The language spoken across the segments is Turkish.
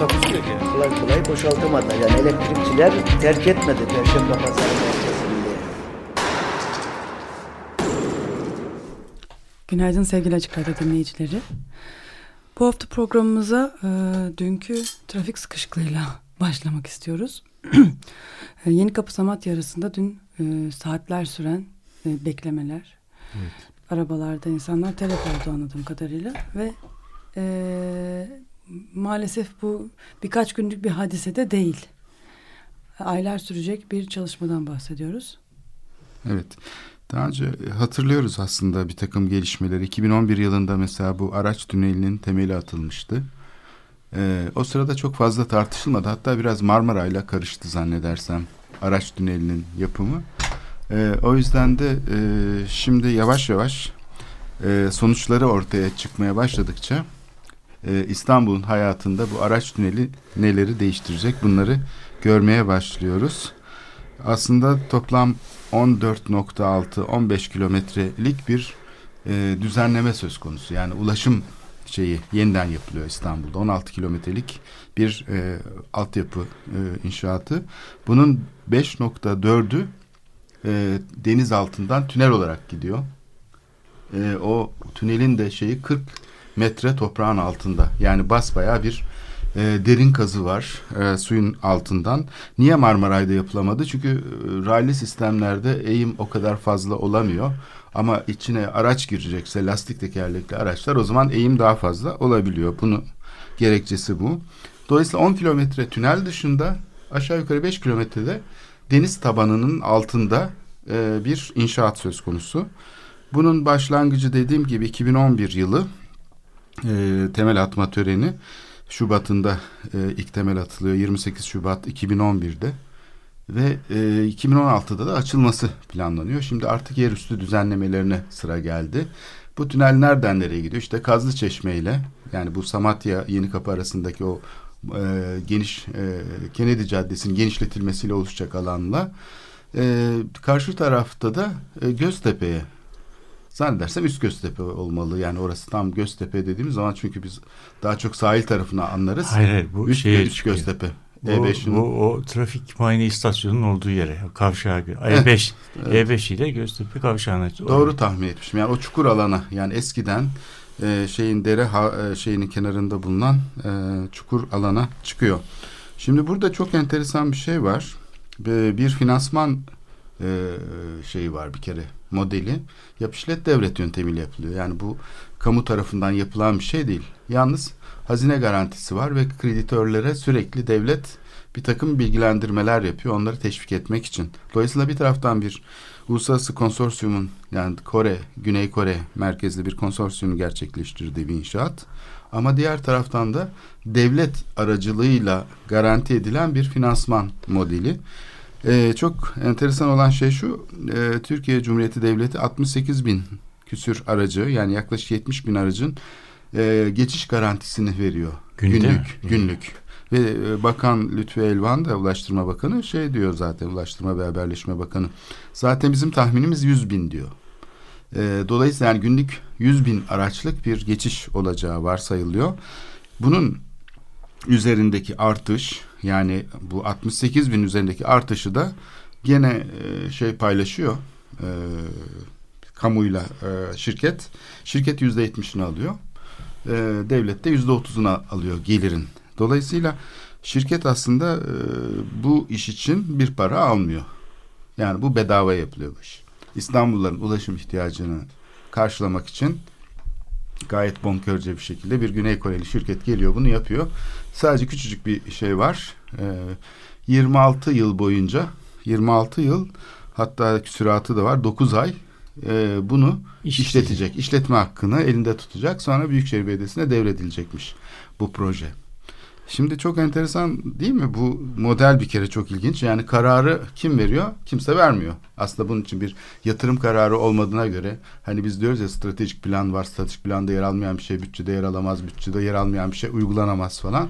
Takusu yok yani. kolay kolay boşaltamadı. Yani elektrikçiler terk etmedi Perşembe Pazarı. Günaydın sevgili Açık Radyo dinleyicileri. Bu hafta programımıza e, dünkü trafik sıkışıklığıyla başlamak istiyoruz. e, Yeni Kapı Samatya arasında dün e, saatler süren e, beklemeler. Arabalarda insanlar telef oldu anladığım kadarıyla ve e, maalesef bu birkaç günlük bir hadise de değil. Aylar sürecek bir çalışmadan bahsediyoruz. Evet. Daha önce hatırlıyoruz aslında bir takım gelişmeleri. 2011 yılında mesela bu araç tünelinin temeli atılmıştı. Ee, o sırada çok fazla tartışılmadı. Hatta biraz Marmara ile karıştı zannedersem araç tünelinin yapımı. Ee, o yüzden de e, şimdi yavaş yavaş e, sonuçları ortaya çıkmaya başladıkça e, İstanbul'un hayatında bu araç tüneli neleri değiştirecek bunları görmeye başlıyoruz. Aslında toplam 14.6-15 kilometrelik bir e, düzenleme söz konusu. Yani ulaşım şeyi yeniden yapılıyor İstanbul'da. 16 kilometrelik bir e, altyapı e, inşaatı. Bunun 5.4'ü e, deniz altından tünel olarak gidiyor. E, o tünelin de şeyi 40 metre toprağın altında. Yani basbayağı bir e, derin kazı var e, suyun altından. Niye Marmaray'da yapılamadı? Çünkü e, raylı sistemlerde eğim o kadar fazla olamıyor. Ama içine araç girecekse lastik tekerlekli araçlar o zaman eğim daha fazla olabiliyor. Bunu gerekçesi bu. Dolayısıyla 10 kilometre tünel dışında aşağı yukarı 5 kilometrede deniz tabanının altında e, bir inşaat söz konusu. Bunun başlangıcı dediğim gibi 2011 yılı e, temel atma töreni. Şubat'ında e, ilk temel atılıyor 28 Şubat 2011'de ve e, 2016'da da açılması planlanıyor. Şimdi artık yerüstü düzenlemelerine sıra geldi. Bu tünel nereden nereye gidiyor? İşte Kazlı Çeşme ile yani bu Samatya Yeni Kapı arasındaki o e, geniş e, Kennedy Caddesi'nin genişletilmesiyle oluşacak alanla e, karşı tarafta da e, Göztepe'ye Zannedersem üst Göztepe olmalı. Yani orası tam Göztepe dediğimiz zaman çünkü biz daha çok sahil tarafına anlarız. Hayır hayır bu üst, şeye üst çıkıyor. Göztepe. Bu, E5'in bu o trafik muayene istasyonunun olduğu yere kavşağı E5 E5 ile Göztepe kavşağına Doğru tahmin etmişim. Yani o çukur alana yani eskiden e, şeyin dere ha, e, şeyinin kenarında bulunan e, çukur alana çıkıyor. Şimdi burada çok enteresan bir şey var. Bir, bir finansman e, şeyi var bir kere modeli. Yap işlet devlet yöntemiyle yapılıyor. Yani bu kamu tarafından yapılan bir şey değil. Yalnız hazine garantisi var ve kreditörlere sürekli devlet bir takım bilgilendirmeler yapıyor. Onları teşvik etmek için. Dolayısıyla bir taraftan bir uluslararası konsorsiyumun yani Kore, Güney Kore merkezli bir konsorsiyumun gerçekleştirdiği bir inşaat. Ama diğer taraftan da devlet aracılığıyla garanti edilen bir finansman modeli. Ee, çok enteresan olan şey şu, e, Türkiye Cumhuriyeti Devleti 68 bin küsür aracı yani yaklaşık 70 bin aracın e, geçiş garantisini veriyor. Günde günlük, mi? günlük. Ve e, Bakan Lütfü Elvan da Ulaştırma Bakanı şey diyor zaten Ulaştırma ve Haberleşme Bakanı. Zaten bizim tahminimiz 100 bin diyor. E, dolayısıyla yani günlük 100 bin araçlık bir geçiş olacağı varsayılıyor. Bunun üzerindeki artış yani bu 68 bin üzerindeki artışı da gene e, şey paylaşıyor e, kamuyla e, şirket. Şirket yüzde yetmişini alıyor. Devlet de yüzde otuzunu alıyor gelirin. Dolayısıyla şirket aslında bu iş için bir para almıyor. Yani bu bedava yapılıyor bu iş. İstanbulluların ulaşım ihtiyacını karşılamak için gayet bonkörce bir şekilde bir Güney Koreli şirket geliyor bunu yapıyor. Sadece küçücük bir şey var. Ee, 26 yıl boyunca 26 yıl hatta süratı da var 9 ay e, bunu İşletecek. işletecek. İşletme hakkını elinde tutacak. Sonra Büyükşehir Belediyesi'ne devredilecekmiş bu proje. Şimdi çok enteresan değil mi? Bu model bir kere çok ilginç. Yani kararı kim veriyor? Kimse vermiyor. Aslında bunun için bir yatırım kararı olmadığına göre hani biz diyoruz ya stratejik plan var. Stratejik planda yer almayan bir şey bütçede yer alamaz. Bütçede yer almayan bir şey uygulanamaz falan.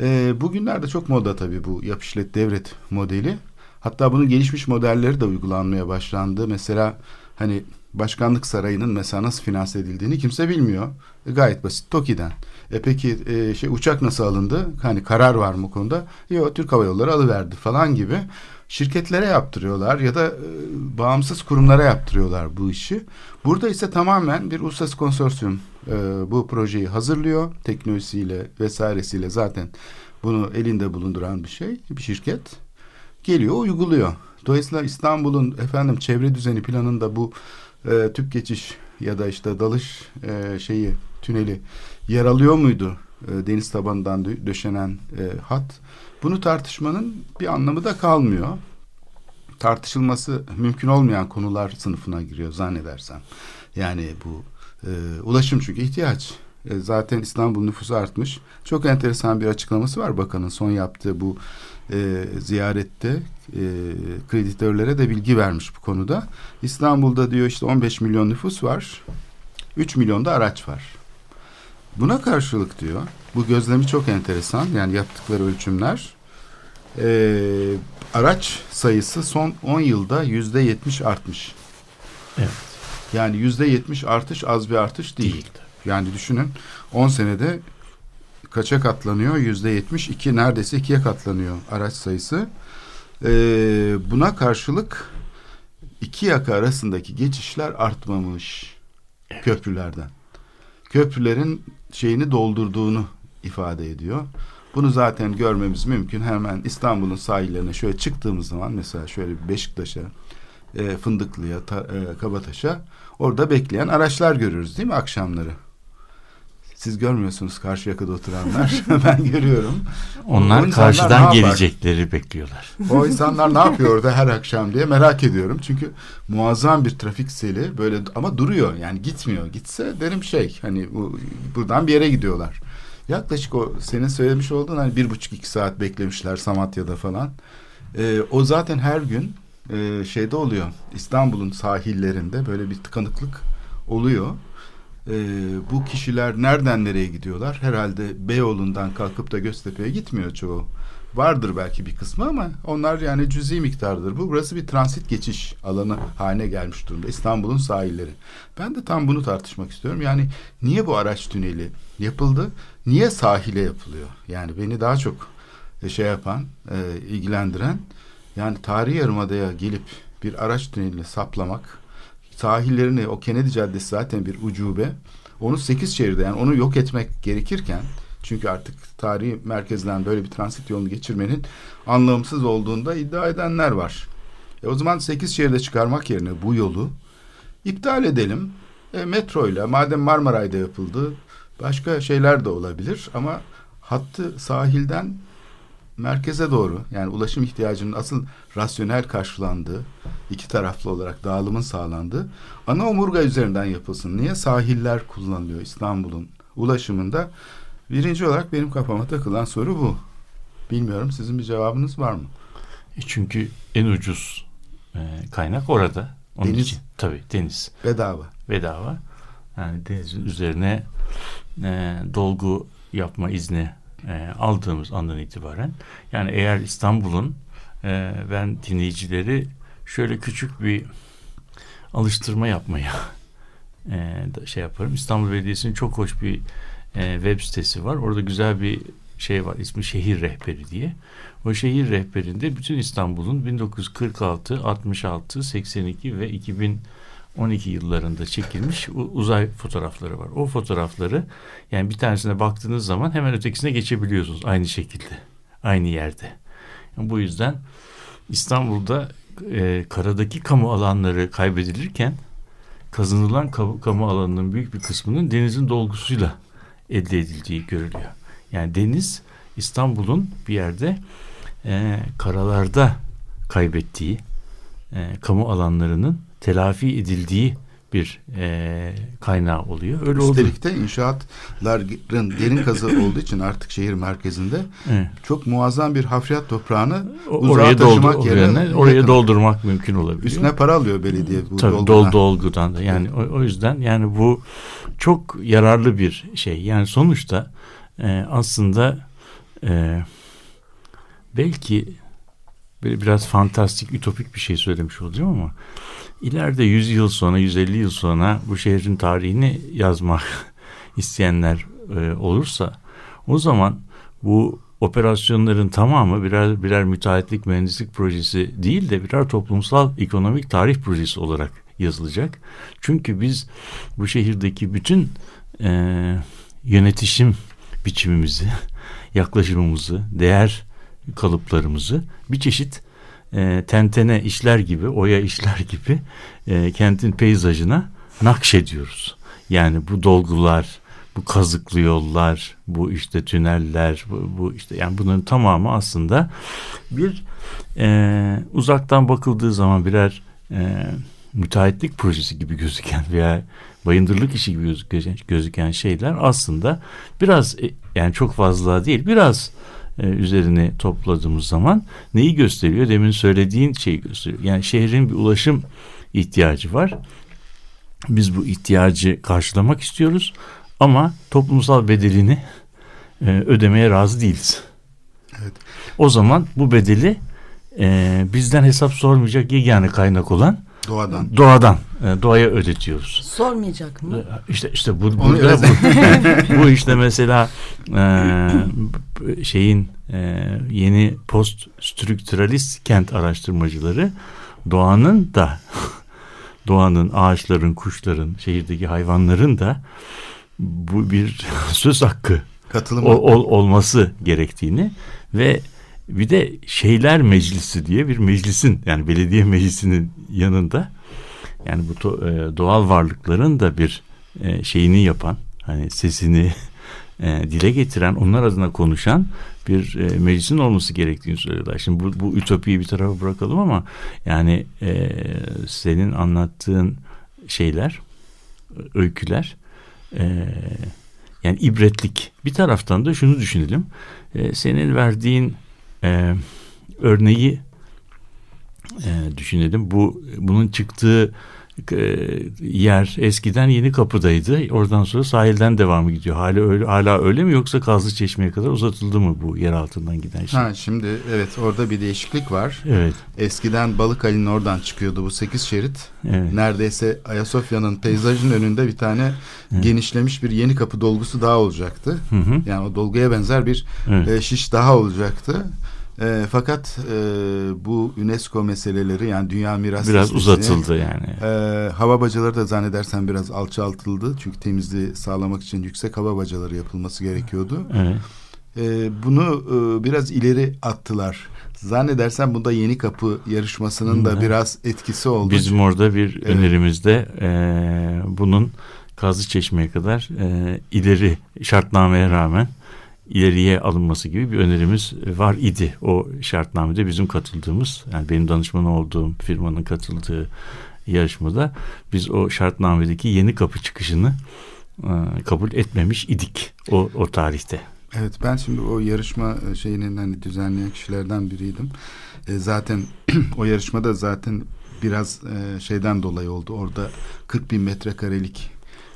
Ee, bugünlerde çok moda tabii bu yap işlet devret modeli. Hatta bunun gelişmiş modelleri de uygulanmaya başlandı. Mesela hani başkanlık sarayının mesela nasıl finanse edildiğini kimse bilmiyor. E, gayet basit TOKİ'den. E peki e, şey uçak nasıl alındı? Hani karar var mı konuda? Yok Türk Hava Yolları alıverdi falan gibi. Şirketlere yaptırıyorlar ya da e, bağımsız kurumlara yaptırıyorlar bu işi. Burada ise tamamen bir uluslararası konsorsiyum e, bu projeyi hazırlıyor. Teknolojisiyle vesairesiyle zaten bunu elinde bulunduran bir şey, bir şirket geliyor uyguluyor. Dolayısıyla İstanbul'un efendim çevre düzeni planında bu e, tüp geçiş ya da işte dalış e, şeyi tüneli yer alıyor muydu? E, deniz tabanından dö- döşenen e, hat. Bunu tartışmanın bir anlamı da kalmıyor. Tartışılması mümkün olmayan konular sınıfına giriyor zannedersem. Yani bu e, ulaşım çünkü ihtiyaç. E, zaten İstanbul nüfusu artmış. Çok enteresan bir açıklaması var bakanın son yaptığı bu e, ziyarette e, kreditörlere de bilgi vermiş bu konuda. İstanbul'da diyor işte 15 milyon nüfus var. 3 milyon da araç var. Buna karşılık diyor bu gözlemi çok enteresan yani yaptıkları ölçümler e, araç sayısı son 10 yılda yüzde 70 artmış. Evet. Yani yüzde 70 artış az bir artış değil. Değil. Yani düşünün 10 senede kaça katlanıyor? Yüzde 72 neredeyse ikiye katlanıyor araç sayısı. Ee, buna karşılık iki yaka arasındaki geçişler artmamış köprülerden. Köprülerin şeyini doldurduğunu ifade ediyor. Bunu zaten görmemiz mümkün. Hemen İstanbul'un sahillerine şöyle çıktığımız zaman mesela şöyle Beşiktaş'a, e, Fındıklı'ya, ta, e, Kabataş'a orada bekleyen araçlar görürüz değil mi akşamları? Siz görmüyorsunuz karşı yakada oturanlar. ben görüyorum. Onlar karşıdan gelecekleri bekliyorlar. O insanlar ne yapıyor orada her akşam diye merak ediyorum. Çünkü muazzam bir trafik seli böyle ama duruyor yani gitmiyor. Gitse derim şey hani bu, buradan bir yere gidiyorlar. Yaklaşık o senin söylemiş olduğun hani bir buçuk iki saat beklemişler Samatya'da falan. Ee, o zaten her gün e, şeyde oluyor. İstanbul'un sahillerinde böyle bir tıkanıklık oluyor. Ee, bu kişiler nereden nereye gidiyorlar? Herhalde Beyoğlu'ndan kalkıp da Göztepe'ye gitmiyor çoğu. Vardır belki bir kısmı ama onlar yani cüzi miktardır. Bu burası bir transit geçiş alanı haline gelmiş durumda. İstanbul'un sahilleri. Ben de tam bunu tartışmak istiyorum. Yani niye bu araç tüneli yapıldı? Niye sahile yapılıyor? Yani beni daha çok e, şey yapan, e, ilgilendiren yani tarihi yarımadaya gelip bir araç tüneliyle saplamak sahillerini o Kennedy Caddesi zaten bir ucube. Onu sekiz şehirde yani onu yok etmek gerekirken çünkü artık tarihi merkezden böyle bir transit yolunu geçirmenin anlamsız olduğunda iddia edenler var. E o zaman sekiz şehirde çıkarmak yerine bu yolu iptal edelim. E, metroyla madem Marmaray'da yapıldı başka şeyler de olabilir ama hattı sahilden merkeze doğru yani ulaşım ihtiyacının asıl rasyonel karşılandığı iki taraflı olarak dağılımın sağlandığı ana omurga üzerinden yapılsın. Niye sahiller kullanılıyor İstanbul'un ulaşımında? Birinci olarak benim kafama takılan soru bu. Bilmiyorum sizin bir cevabınız var mı? E çünkü en ucuz e, kaynak orada. Onun Deniz. için tabii deniz Bedava. bedava. Yani denizin üzerine e, dolgu yapma izni e, aldığımız andan itibaren yani eğer İstanbul'un e, ben dinleyicileri şöyle küçük bir alıştırma yapmaya e, şey yaparım. İstanbul Belediyesi'nin çok hoş bir e, web sitesi var. Orada güzel bir şey var. ismi Şehir Rehberi diye. O şehir rehberinde bütün İstanbul'un 1946, 66, 82 ve 2012 yıllarında çekilmiş uzay fotoğrafları var. O fotoğrafları yani bir tanesine baktığınız zaman hemen ötekisine geçebiliyorsunuz aynı şekilde. Aynı yerde. Yani bu yüzden İstanbul'da e, karadaki kamu alanları kaybedilirken kazanılan kamu alanının büyük bir kısmının denizin dolgusuyla elde edildiği görülüyor. Yani deniz İstanbul'un bir yerde e, karalarda kaybettiği e, kamu alanlarının telafi edildiği bir e, kaynağı oluyor. Öyle oldu. Üstelik de inşaatların derin kazı olduğu için artık şehir merkezinde Evet. çok muazzam bir hafriyat toprağını O- uzağa Oraya, taşımak doldu, yerine oraya, oraya yakın. doldurmak mümkün olabiliyor. Üstüne para alıyor belediye bu Tabii dolgudan. dol dolgudan da yani o, o yüzden yani bu çok yararlı bir şey. Yani sonuçta e, aslında e, belki böyle biraz fantastik, ütopik bir şey söylemiş olacağım ama ileride 100 yıl sonra, 150 yıl sonra bu şehrin tarihini yazmak isteyenler e, olursa o zaman bu operasyonların tamamı birer birer müteahhitlik mühendislik projesi değil de birer toplumsal ekonomik tarih projesi olarak yazılacak. Çünkü biz bu şehirdeki bütün e, yönetişim biçimimizi, yaklaşımımızı, değer kalıplarımızı bir çeşit e, tentene işler gibi, oya işler gibi e, kentin peyzajına nakşediyoruz. Yani bu dolgular, bu kazıklı yollar, bu işte tüneller, bu, bu işte yani bunların tamamı aslında bir e, uzaktan bakıldığı zaman birer e, müteahhitlik projesi gibi gözüken veya bayındırlık işi gibi gözüken, gözüken şeyler aslında biraz e, yani çok fazla değil biraz e, üzerini topladığımız zaman neyi gösteriyor? Demin söylediğin şeyi gösteriyor. Yani şehrin bir ulaşım ihtiyacı var. Biz bu ihtiyacı karşılamak istiyoruz ama toplumsal bedelini e, ödemeye razı değiliz. Evet. O zaman bu bedeli e, bizden hesap sormayacak yegane kaynak olan Doğadan. doğadan doğaya ödetiyoruz. Sormayacak mı? İşte işte bu burada biraz- bu, bu işte mesela e, şeyin e, yeni post strüktüralist kent araştırmacıları doğanın da doğanın ağaçların kuşların şehirdeki hayvanların da bu bir söz hakkı Katılım. ol- ol- olması gerektiğini ve bir de şeyler meclisi diye bir meclisin yani belediye meclisinin yanında yani bu e, doğal varlıkların da bir e, şeyini yapan hani sesini e, dile getiren onlar adına konuşan bir meclisin olması gerektiğini söylüyorlar. Şimdi bu, bu ütopiyi bir tarafa bırakalım ama yani senin anlattığın şeyler öyküler yani ibretlik. Bir taraftan da şunu düşünelim. Senin verdiğin örneği e, düşünelim. Bu bunun çıktığı e, yer eskiden Yeni Kapı'daydı. Oradan sonra sahilden devamı gidiyor. Hala öyle, hala öyle mi yoksa Kazlı Çeşme'ye kadar uzatıldı mı bu yer altından giden şey? Ha şimdi evet orada bir değişiklik var. Evet. Eskiden Balıkali'nin oradan çıkıyordu bu 8 şerit. Evet. Neredeyse Ayasofya'nın peyzajın önünde bir tane Evet. genişlemiş bir yeni kapı dolgusu daha olacaktı. Hı hı. Yani o dolguya benzer bir Evet. e, şiş daha olacaktı. E, fakat e, bu UNESCO meseleleri yani Dünya Miras Biraz Listesi, uzatıldı yani. e, hava bacaları da zannedersen biraz alçaltıldı. Çünkü temizliği sağlamak için yüksek hava bacaları yapılması gerekiyordu. Evet. E, bunu e, biraz ileri attılar. Zannedersen bunda yeni kapı yarışmasının da biraz etkisi oldu. Bizim orada bir Evet. önerimizde e, bunun Kazlı Çeşme'ye kadar e, ileri şartnameye rağmen ileriye alınması gibi bir önerimiz var idi. O şartnamede bizim katıldığımız yani benim danışman olduğum firmanın katıldığı yarışmada biz o şartnamedeki yeni kapı çıkışını e, kabul etmemiş idik o, o tarihte. Evet ben şimdi o yarışma e, şeyinin hani düzenleyen kişilerden biriydim. E, zaten o yarışmada zaten biraz e, şeyden dolayı oldu. Orada 40 bin metrekarelik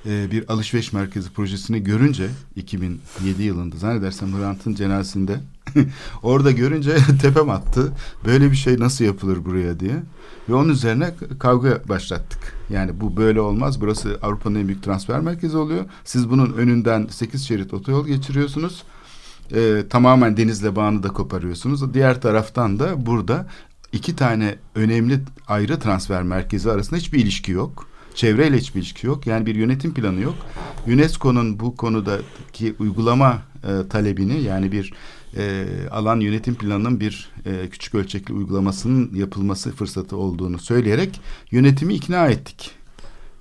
e, bir alışveriş merkezi projesini görünce 2007 yılında zannedersem Hrant'ın cenazesinde orada görünce tepem attı. Böyle bir şey nasıl yapılır buraya diye. Ve onun üzerine kavga başlattık. Yani bu böyle olmaz. Burası Avrupa'nın en büyük transfer merkezi oluyor. Siz bunun önünden 8 şerit otoyol geçiriyorsunuz. Ee, tamamen denizle bağını da koparıyorsunuz. Diğer taraftan da burada iki tane önemli ayrı transfer merkezi arasında hiçbir ilişki yok. Çevreyle hiçbir ilişki yok. Yani bir yönetim planı yok. UNESCO'nun bu konudaki uygulama e, talebini yani bir e, alan yönetim planının bir e, küçük ölçekli uygulamasının yapılması fırsatı olduğunu söyleyerek yönetimi ikna ettik.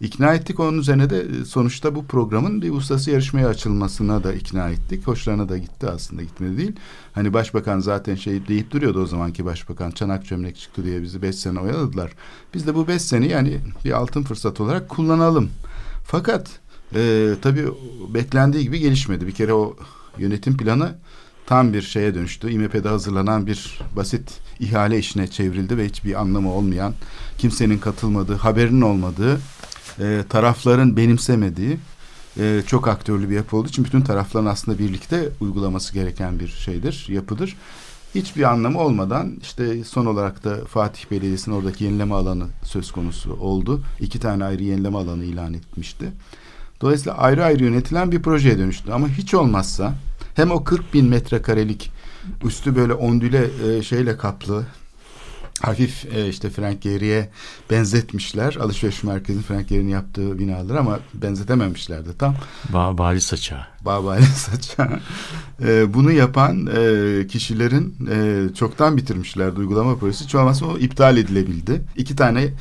İkna ettik onun üzerine de e, sonuçta bu programın bir uluslararası yarışmaya açılmasına da ikna ettik. Hoşlarına da gitti aslında gitmedi değil. Hani başbakan zaten şey deyip duruyordu o zamanki başbakan çanak çömlek çıktı diye bizi beş sene oyaladılar. Biz de bu beş seni yani bir altın fırsat olarak kullanalım. Fakat e, tabii beklendiği gibi gelişmedi. Bir kere o yönetim planı tam bir şeye dönüştü. İMP'de hazırlanan bir basit ihale işine çevrildi ve hiçbir anlamı olmayan, kimsenin katılmadığı, haberinin olmadığı, e, tarafların benimsemediği e, çok aktörlü bir yapı olduğu için bütün tarafların aslında birlikte uygulaması gereken bir şeydir, yapıdır. Hiçbir anlamı olmadan işte son olarak da Fatih Belediyesi'nin oradaki yenileme alanı söz konusu oldu. İki tane ayrı yenileme alanı ilan etmişti. Dolayısıyla ayrı ayrı yönetilen bir projeye dönüştü. Ama hiç olmazsa hem o 40 bin metrekarelik üstü böyle ondüle e, şeyle kaplı hafif e, işte Frank Gehry'e benzetmişler. Alışveriş merkezinin Frank Gehry'nin yaptığı binalar ama benzetememişlerdi tam. Ba bari saça. Babali saça. E, bunu yapan e, kişilerin e, çoktan bitirmişlerdi uygulama projesi. Olmazsa o iptal edilebildi. İki tane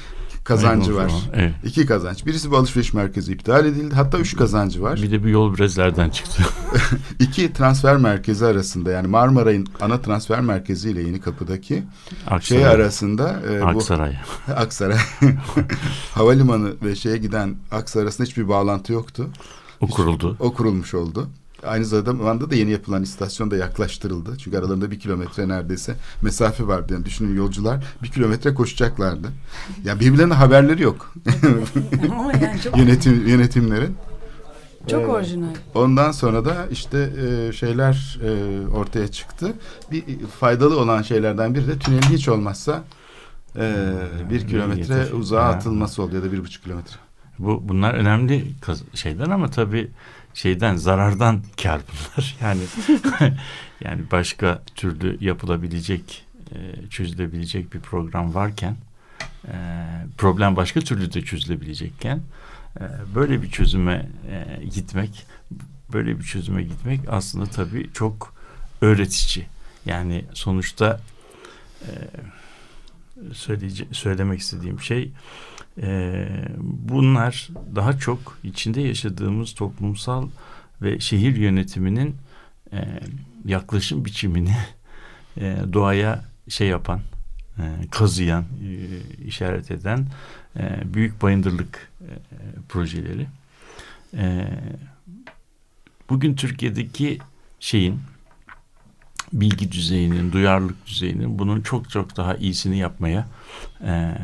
kazancı var. zaman, Evet. İki kazanç. Birisi bu alışveriş merkezi iptal edildi. Hatta üç kazancı var. Bir de bir yol brezlerden çıktı. İki transfer merkezi arasında yani Marmaray'ın ana transfer merkezi ile Yeni Kapı'daki şey Aksaray. arasında e, bu Aksaray. Aksaray havalimanı ve şeye giden Aksaray arasında hiçbir bağlantı yoktu. O kuruldu. O kurulmuş oldu. Aynı zamanda da yeni yapılan istasyon da yaklaştırıldı. Çünkü aralarında bir kilometre neredeyse mesafe vardı. Yani düşünün yolcular bir kilometre koşacaklardı. Yani birbirlerine haberleri yok. Ama yani çok, Yönetim yönetimlerin. çok Ee, orijinal. Ondan sonra da işte e, şeyler e, ortaya çıktı. Bir faydalı olan şeylerden biri de tünelin hiç olmazsa e, bir kilometre uzağa Ha. atılması oldu ya da bir buçuk kilometre. Bu bunlar önemli şeyler ama tabii şeyden zarardan kar bunlar. Yani yani başka türlü yapılabilecek, e, çözülebilecek bir program varken e, problem başka türlü de çözülebilecekken e, böyle bir çözüme gitmek, böyle bir çözüme gitmek aslında tabii çok öğretici. Yani sonuçta e, söyleyece- söylemek istediğim şey e, bunlar daha çok içinde yaşadığımız toplumsal ve şehir yönetiminin e, yaklaşım biçimini e, doğaya şey yapan, e, kazıyan, e, işaret eden e, büyük bayındırlık e, projeleri. E, bugün Türkiye'deki şeyin bilgi düzeyinin, duyarlılık düzeyinin bunun çok çok daha iyisini yapmaya e,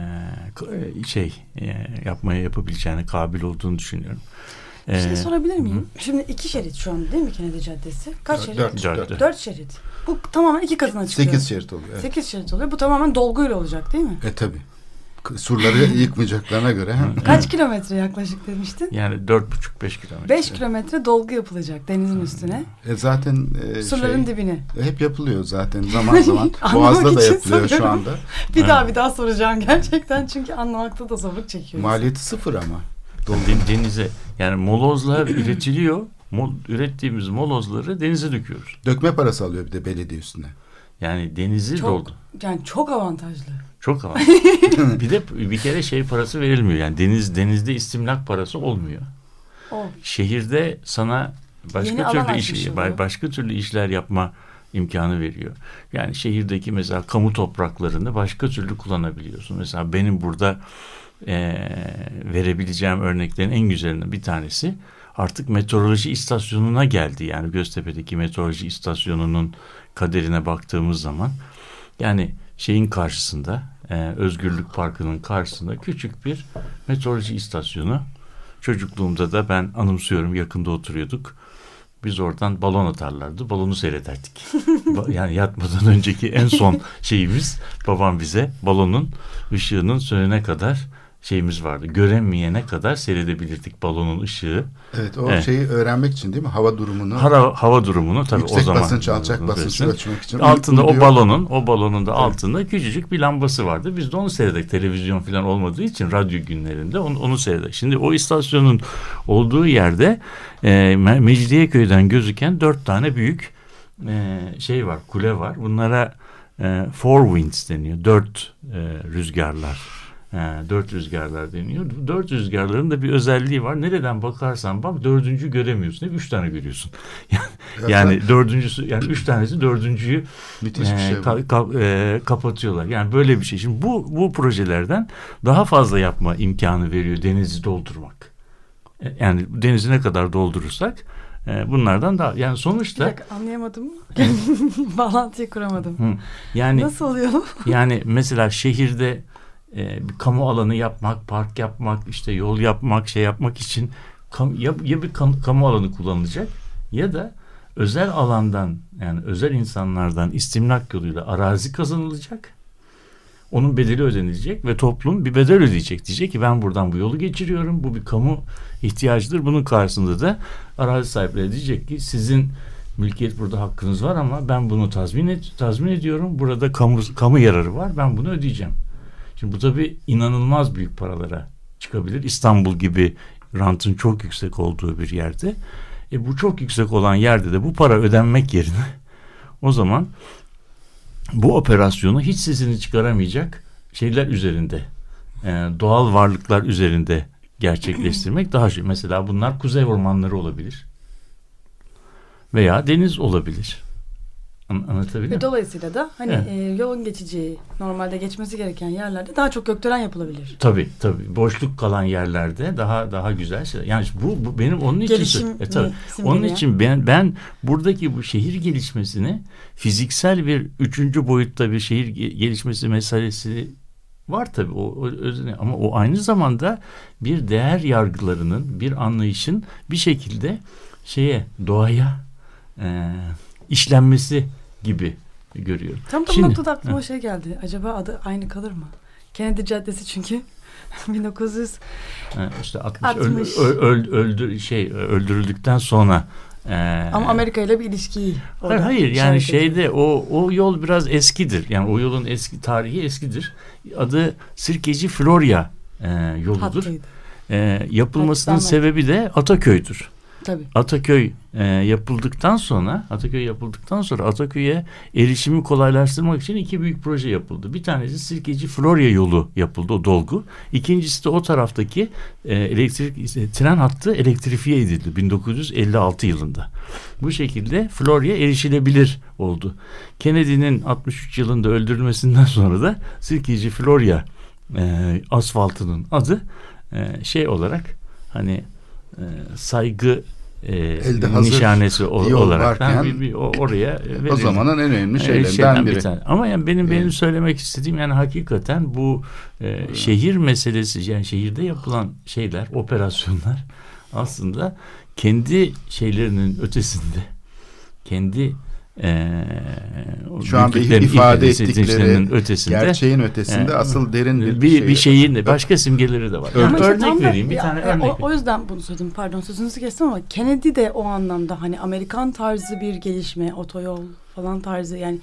şey e, yapmaya yapabileceğine kabil olduğunu düşünüyorum. Bir şey E, sorabilir miyim? Şimdi iki şerit şu an değil mi Kennedy Caddesi? Kaç şerit? Dört, Dört. dört. Dört şerit. Bu tamamen iki katına çıkıyor. Sekiz şerit oluyor. Evet. Sekiz şerit oluyor. Bu tamamen dolguyla olacak değil mi? E tabi. Surları yıkmayacaklarına göre. Kaç kilometre yaklaşık demiştin? Yani dört buçuk beş kilometre. Beş kilometre dolgu yapılacak denizin üstüne. E zaten e, Surların şey, dibine. hep yapılıyor zaten zaman zaman. Boğaz'da da yapılıyor şu soruyorum. anda. Bir daha bir daha soracağım gerçekten çünkü anlamakta da zorluk çekiyoruz. Maliyeti sıfır ama. Den- denize yani molozlar üretiliyor. Mol, ürettiğimiz molozları denize döküyoruz. Dökme parası alıyor bir de belediye üstüne. Yani denizi Çok doldu. yani çok avantajlı. Çok ama. bir de bir kere şey parası verilmiyor. Yani deniz denizde istimlak parası olmuyor. O Şehirde sana başka Yeni türlü iş, oluyor. başka türlü işler yapma imkanı veriyor. Yani şehirdeki mesela kamu topraklarını başka türlü kullanabiliyorsun. Mesela benim burada eee, verebileceğim örneklerin en güzelinden bir tanesi artık meteoroloji istasyonuna geldi. Yani Göztepe'deki meteoroloji istasyonunun kaderine baktığımız zaman yani şeyin karşısında eee, Özgürlük Parkı'nın karşısında küçük bir meteoroloji istasyonu. Çocukluğumda da ben anımsıyorum yakında oturuyorduk. Biz oradan balon atarlardı. Balonu seyrederdik. Yani yatmadan önceki en son şeyimiz babam bize balonun ışığının sönene kadar şeyimiz vardı. Göremeyene kadar seyredebilirdik balonun ışığı. Evet o Evet. şeyi öğrenmek için değil mi? Hava durumunu. Hava, hava durumunu tabii yüksek o zaman. basınç, alçak basınç ölçmek için. Altında o balonun, o balonun da altında küçücük bir lambası vardı. Biz de onu seyredik. Televizyon falan olmadığı için radyo günlerinde onu, onu seyredik. Şimdi o istasyonun olduğu yerde e, Me- Mecidiyeköy'den gözüken dört tane büyük e, şey var, kule var. Bunlara e, four winds deniyor. Dört e, rüzgarlar dört rüzgarlar deniyor. Dört rüzgarların da bir özelliği var. Nereden bakarsan bak dördüncü göremiyorsun. Hep üç tane görüyorsun. Yani, yani dördüncüsü yani üç tanesi dördüncüyü Müthiş bir şey e, ka- ka- e, kapatıyorlar. Yani böyle bir şey. Şimdi bu bu projelerden daha fazla yapma imkanı veriyor denizi doldurmak. E, Yani denizi ne kadar doldurursak e, bunlardan daha yani Bir sonuçta dakika anlayamadım. Bağlantıyı kuramadım. Hı, yani Nasıl oluyor? yani mesela şehirde e, bir kamu alanı yapmak, park yapmak, işte yol yapmak, şey yapmak için kam, ya, ya bir kam- kamu alanı kullanılacak ya da özel alandan yani özel insanlardan istimlak yoluyla arazi kazanılacak. Onun bedeli ödenilecek ve toplum bir bedel ödeyecek. Diyecek ki ben buradan bu yolu geçiriyorum. Bu bir kamu ihtiyacıdır. Bunun karşısında da arazi sahipleri diyecek ki sizin mülkiyet burada hakkınız var ama ben bunu tazmin, et, tazmin ediyorum. Burada kamu, kamu yararı var. Ben bunu ödeyeceğim. Şimdi bu tabii inanılmaz büyük paralara çıkabilir. İstanbul gibi rantın çok yüksek olduğu bir yerde. E bu çok yüksek olan yerde de bu para ödenmek yerine o zaman bu operasyonu hiç sesini çıkaramayacak şeyler üzerinde e, doğal varlıklar üzerinde gerçekleştirmek daha şey. Mesela bunlar kuzey ormanları olabilir. Veya deniz olabilir. An- anlatabiliyor muyum? dolayısıyla da hani Evet. e, yolun geçeceği, normalde geçmesi gereken yerlerde daha çok gökdelen yapılabilir. Tabii tabii. Boşluk kalan yerlerde daha daha güzel şeyler. Yani bu, bu benim onun için Gelişim e, tabii. Onun için ben ben buradaki bu şehir gelişmesini fiziksel bir üçüncü boyutta bir şehir ge- gelişmesi meselesi var tabii o, o özüne ama o aynı zamanda bir değer yargılarının bir anlayışın bir şekilde şeye doğaya e, işlenmesi gibi görüyorum. Tam da Şimdi- noktada aklıma Hı. şey geldi. Acaba adı aynı kalır mı? Kennedy Caddesi çünkü 1900 Ha, işte 60, öl- 60. öl- öl- öldür şey öldürüldükten sonra e, ama Amerika ile bir ilişkiyi Hayır, hayır yani işaret ediyor. şeyde o o yol biraz eskidir. Yani o yolun eski tarihi eskidir. Adı Sirkeci Florya e, yoludur. hattıydı. E, yapılmasının Hattı sebebi de Ataköy'dür. Tabii. Ataköy e, yapıldıktan sonra Ataköy yapıldıktan sonra Ataköy'e erişimi kolaylaştırmak için iki büyük proje yapıldı. Bir tanesi Sirkeci Florya yolu yapıldı o dolgu. İkincisi de o taraftaki e, elektrik e, tren hattı elektrifiye edildi 1956 yılında. Bu şekilde Florya erişilebilir oldu. Kennedy'nin 63 yılında öldürülmesinden sonra da Sirkeci Florya e, asfaltının adı e, şey olarak hani e, saygı e, Elde hazır nişanesi o- olarak varken, bir, bir o- oraya O verildi. zamanın en önemli Ee, şeylerinden şeyden bir biri. tane. Ama yani benim benim Evet. söylemek istediğim yani hakikaten bu e, şehir meselesi yani şehirde yapılan şeyler, operasyonlar aslında kendi şeylerinin ötesinde kendi e, Şu anda ifade ettikleri ötesinde Gerçeğin ötesinde e, asıl derin bir, bir, bir, şey. şeyin de başka simgeleri de var. Örnek- Yani örnek tam vereyim bir ya, tane örnek. O, o yüzden bunu söyledim. Pardon sözünüzü kestim ama Kennedy de o anlamda hani Amerikan tarzı bir gelişme, otoyol falan tarzı yani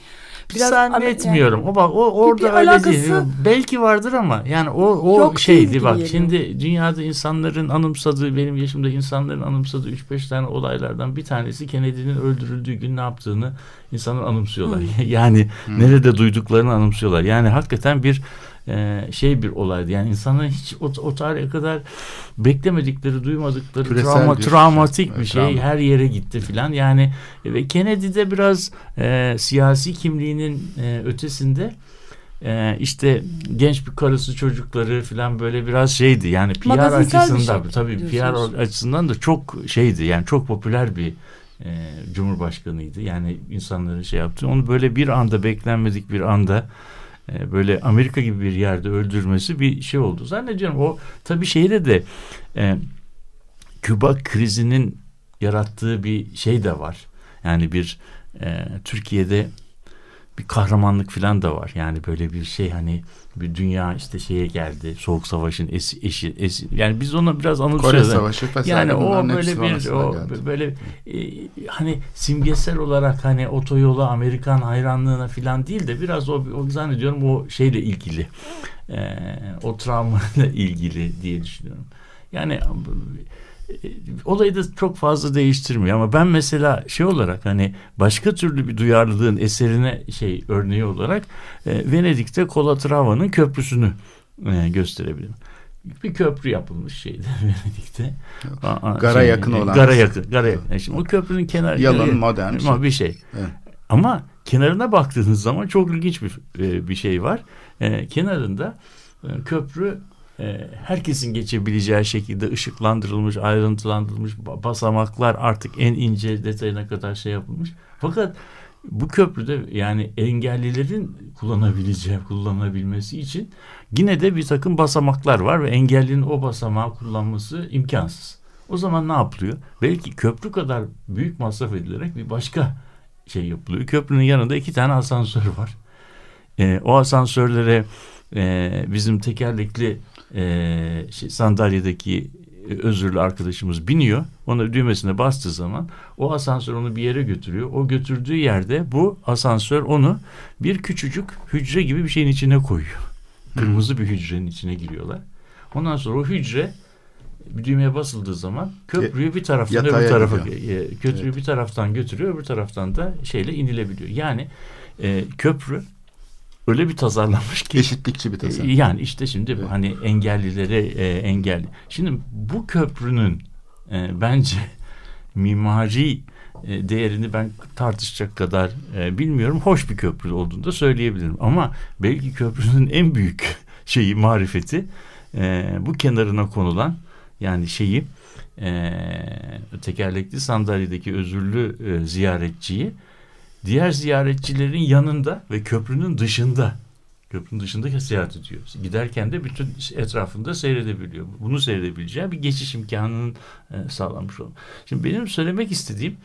biraz zannetmiyorum. O bak o orada Bir öyle alakası- değil. Belki vardır ama yani o o Yok şeydi bak geliyor. şimdi dünyada insanların anımsadığı benim yaşımda insanların anımsadığı 3-5 tane olaylardan bir tanesi Kennedy'nin öldürüldüğü gün ne yaptığını insanlar anımsıyorlar. yani nerede duyduklarını anımsıyorlar. Yani hakikaten bir e, şey bir olaydı. Yani insanların hiç o, o tarihe kadar beklemedikleri, duymadıkları Küresel travma, bir- travmatik bir Evet, şey travma. her yere gitti filan. Yani e, ve Kennedy'de biraz e, siyasi kimliğinin e, ötesinde e, işte genç bir karısı çocukları filan böyle biraz şeydi. Yani PR Magazinsel bir açısından şey tabii PR diyorsunuz. açısından da çok şeydi. Yani çok popüler bir e, cumhurbaşkanıydı. Yani insanların şey yaptı. Onu böyle bir anda beklenmedik bir anda e, böyle Amerika gibi bir yerde öldürmesi bir şey oldu. Zannediyorum o tabii şeyde de e, Küba krizinin yarattığı bir şey de var. Yani bir e, Türkiye'de bir kahramanlık falan da var. Yani böyle bir şey hani bir dünya işte şeye geldi. Soğuk Savaş'ın eşi, eşi, eşi yani biz ona biraz Kore anımsıyoruz. Savaşı vesaire Yani o böyle bir o geldi. böyle e, hani simgesel olarak hani otoyola Amerikan hayranlığına falan değil de biraz o, o zannediyorum o şeyle ilgili. E, o travmayla ilgili diye düşünüyorum. Yani olayı da çok fazla değiştirmiyor ama ben mesela şey olarak hani başka türlü bir duyarlılığın eserine şey örneği olarak e, Venedik'te Colatrava'nın köprüsünü e, gösterebilirim. Bir köprü yapılmış şeyde Venedik'te. Aa, Gara yakın olan. Gara yakın. Gara yakın. Yani Şimdi o köprünün kenarı Yalın, modern ama bir şey. Evet. Ama kenarına baktığınız zaman çok ilginç bir e, bir şey var. E, kenarında e, köprü e, herkesin geçebileceği şekilde ışıklandırılmış, ayrıntılandırılmış ba- basamaklar artık en ince detayına kadar şey yapılmış. Fakat bu köprüde yani engellilerin kullanabileceği, kullanabilmesi için yine de bir takım basamaklar var ve engellinin o basamağı kullanması imkansız. O zaman ne yapılıyor? Belki köprü kadar büyük masraf edilerek bir başka şey yapılıyor. Köprünün yanında iki tane asansör var. Ee, o asansörlere e, bizim tekerlekli e, şey, sandalyedeki e, özürlü arkadaşımız biniyor. Ona düğmesine bastığı zaman o asansör onu bir yere götürüyor. O götürdüğü yerde bu asansör onu bir küçücük hücre gibi bir şeyin içine koyuyor. Kırmızı bir hücrenin içine giriyorlar. Ondan sonra o hücre bir düğmeye basıldığı zaman köprüyü bir taraftan öbür tarafa gidiyor. e, köprüyü bir taraftan götürüyor, öbür taraftan da şeyle inilebiliyor. Yani e, köprü öyle bir tasarlanmış ki Eşitlikçi bir tasarım. e, Yani işte şimdi Evet. hani engellilere e, engelli. Şimdi bu köprünün e, bence mimari e, değerini ben tartışacak kadar e, bilmiyorum. Hoş bir köprü olduğunu da söyleyebilirim. Ama belki köprünün en büyük şeyi marifeti e, bu kenarına konulan yani şeyi e, tekerlekli sandalyedeki özürlü e, ziyaretçiyi diğer ziyaretçilerin yanında ve köprünün dışında köprünün dışında seyahat ediyor. Giderken de bütün etrafında seyredebiliyor. Bunu seyredebileceği bir geçiş imkanının e, sağlanmış olması. Şimdi benim söylemek istediğim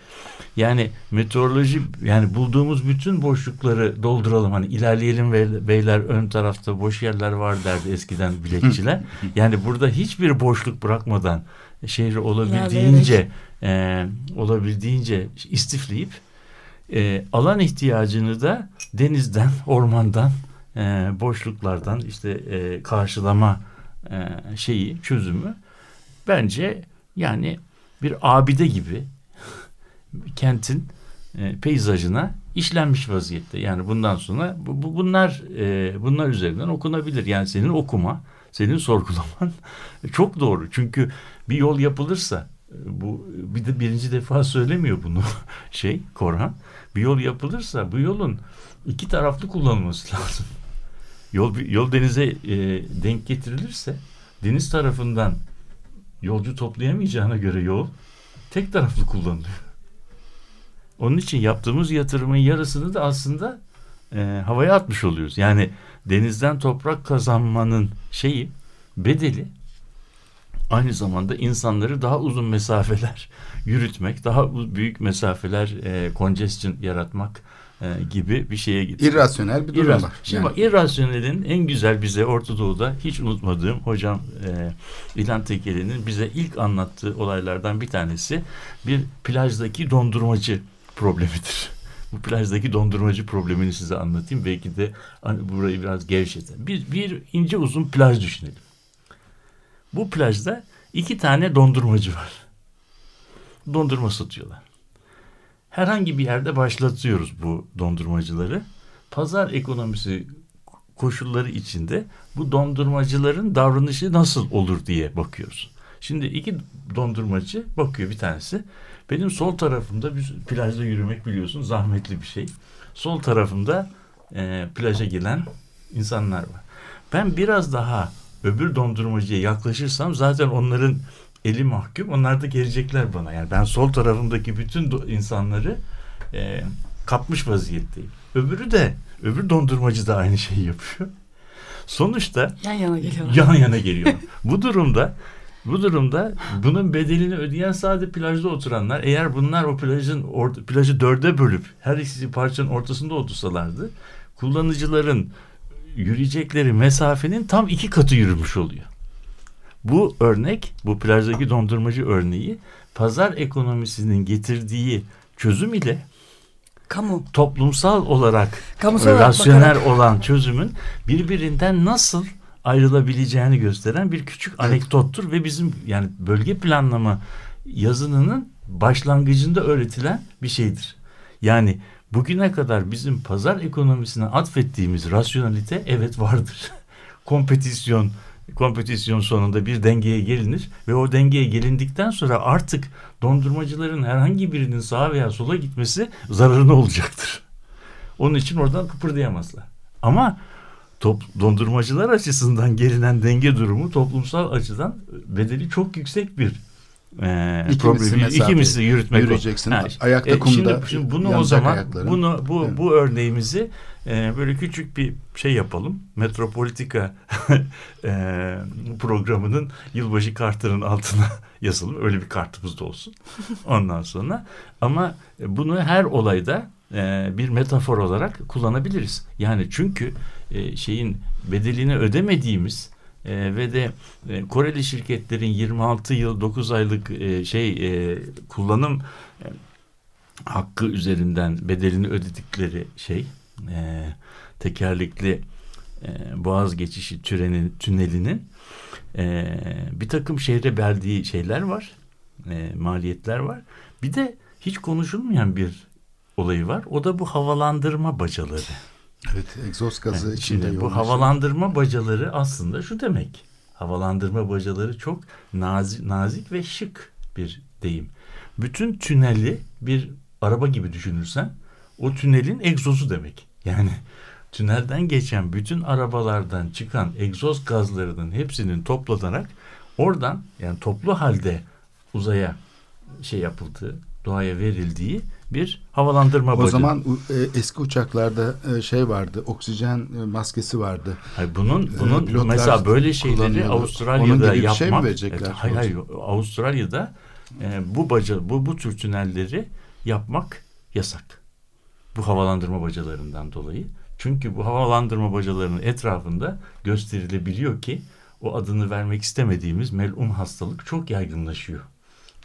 yani meteoroloji yani bulduğumuz bütün boşlukları dolduralım. Hani ilerleyelim ve beyler ön tarafta boş yerler var derdi eskiden biletçiler. yani burada hiçbir boşluk bırakmadan şehri olabildiğince e, olabildiğince istifleyip e, alan ihtiyacını da denizden, ormandan, e, boşluklardan işte e, karşılama e, şeyi, çözümü bence yani bir abide gibi kentin e, peyzajına işlenmiş vaziyette. Yani bundan sonra bu, bu- bunlar e, bunlar üzerinden okunabilir. Yani senin okuma, senin sorgulaman çok doğru. Çünkü bir yol yapılırsa e, bu bir de birinci defa söylemiyor bunu şey Korhan. Bir yol yapılırsa bu yolun iki taraflı kullanılması lazım. Yol yol denize e, denk getirilirse deniz tarafından yolcu toplayamayacağına göre yol tek taraflı kullanılıyor. Onun için yaptığımız yatırımın yarısını da aslında e, havaya atmış oluyoruz. Yani denizden toprak kazanmanın şeyi bedeli aynı zamanda insanları daha uzun mesafeler yürütmek, daha büyük mesafeler e, congestion yaratmak e, gibi bir şeye getiriyor. İrrasyonel bir durum İrras- var. Şimdi Yani bak irrasyonelin en güzel bize Orta Doğu'da hiç unutmadığım hocam e, İlhan Tekeli'nin bize ilk anlattığı olaylardan bir tanesi bir plajdaki dondurmacı problemidir. Bu plajdaki dondurmacı problemini size anlatayım. Belki de hani burayı biraz gevşetin. Bir, bir ince uzun plaj düşünelim. Bu plajda iki tane dondurmacı var. Dondurma satıyorlar. Herhangi bir yerde başlatıyoruz bu dondurmacıları. Pazar ekonomisi koşulları içinde bu dondurmacıların davranışı nasıl olur diye bakıyoruz. Şimdi iki dondurmacı bakıyor bir tanesi. Benim sol tarafımda bir plajda yürümek biliyorsun zahmetli bir şey. Sol tarafımda e, plaja gelen insanlar var. Ben biraz daha öbür dondurmacıya yaklaşırsam zaten onların eli mahkum. Onlar da gelecekler bana. Yani ben sol tarafımdaki bütün insanları e, kapmış vaziyetteyim. Öbürü de öbür dondurmacı da aynı şeyi yapıyor. Sonuçta Yan yana geliyorlar. yan yana geliyor. bu durumda bu durumda bunun bedelini ödeyen sadece plajda oturanlar eğer bunlar o plajın or- plajı dörde bölüp her ikisi parçanın ortasında otursalardı kullanıcıların yürüyecekleri mesafenin tam iki katı yürümüş oluyor. Bu örnek, bu plajdaki dondurmacı örneği pazar ekonomisinin getirdiği çözüm ile Kamu. toplumsal olarak Kamusal olarak rasyonel bakarak. olan çözümün birbirinden nasıl ayrılabileceğini gösteren bir küçük anekdottur ve bizim yani bölge planlama yazınının başlangıcında öğretilen bir şeydir. Yani bugüne kadar bizim pazar ekonomisine atfettiğimiz rasyonalite evet vardır. kompetisyon kompetisyon sonunda bir dengeye gelinir ve o dengeye gelindikten sonra artık dondurmacıların herhangi birinin sağa veya sola gitmesi zararına olacaktır. Onun için oradan kıpırdayamazlar. Ama top, dondurmacılar açısından gelinen denge durumu toplumsal açıdan bedeli çok yüksek bir e, İki problem. misli mesafe İki misli yürütmek. o. yürüyeceksin. Ayakta kumda Şimdi, şimdi bunu o zaman ayakların. bunu bu Evet. bu örneğimizi e, böyle küçük bir şey yapalım. Metropolitika e, programının yılbaşı kartının altına yazalım. Öyle bir kartımız da olsun. Ondan sonra ama bunu her olayda e, bir metafor olarak kullanabiliriz. Yani çünkü e, şeyin bedelini ödemediğimiz e, ve de e, Koreli şirketlerin 26 yıl 9 aylık e, şey e, kullanım e, hakkı üzerinden bedelini ödedikleri şey e, tekerlekli e, boğaz geçişi türenin, tünelinin e, bir takım şehre verdiği şeyler var e, maliyetler var bir de hiç konuşulmayan bir olayı var o da bu havalandırma bacaları. Evet, egzoz gazı Evet, içinde şimdi bu havalandırma bacaları aslında şu demek. Havalandırma bacaları çok nazik, nazik ve şık bir deyim. Bütün tüneli bir araba gibi düşünürsen o tünelin egzozu demek. Yani tünelden geçen bütün arabalardan çıkan egzoz gazlarının hepsinin toplanarak oradan yani toplu halde uzaya şey yapıldığı, doğaya verildiği bir havalandırma O bacağı. zaman u- e, eski uçaklarda e, şey vardı, oksijen e, maskesi vardı. Hayır, bunun Ee, bunun pilotlar mesela böyle şeyleri. Avustralya'da yapmak şey mi verecekler? Evet, hayır hayır Avustralya'da e, bu baca bu bu tür tünelleri yapmak yasak. Bu havalandırma bacalarından dolayı. Çünkü bu havalandırma bacalarının etrafında gösterilebiliyor ki o adını vermek istemediğimiz melun hastalık çok yaygınlaşıyor.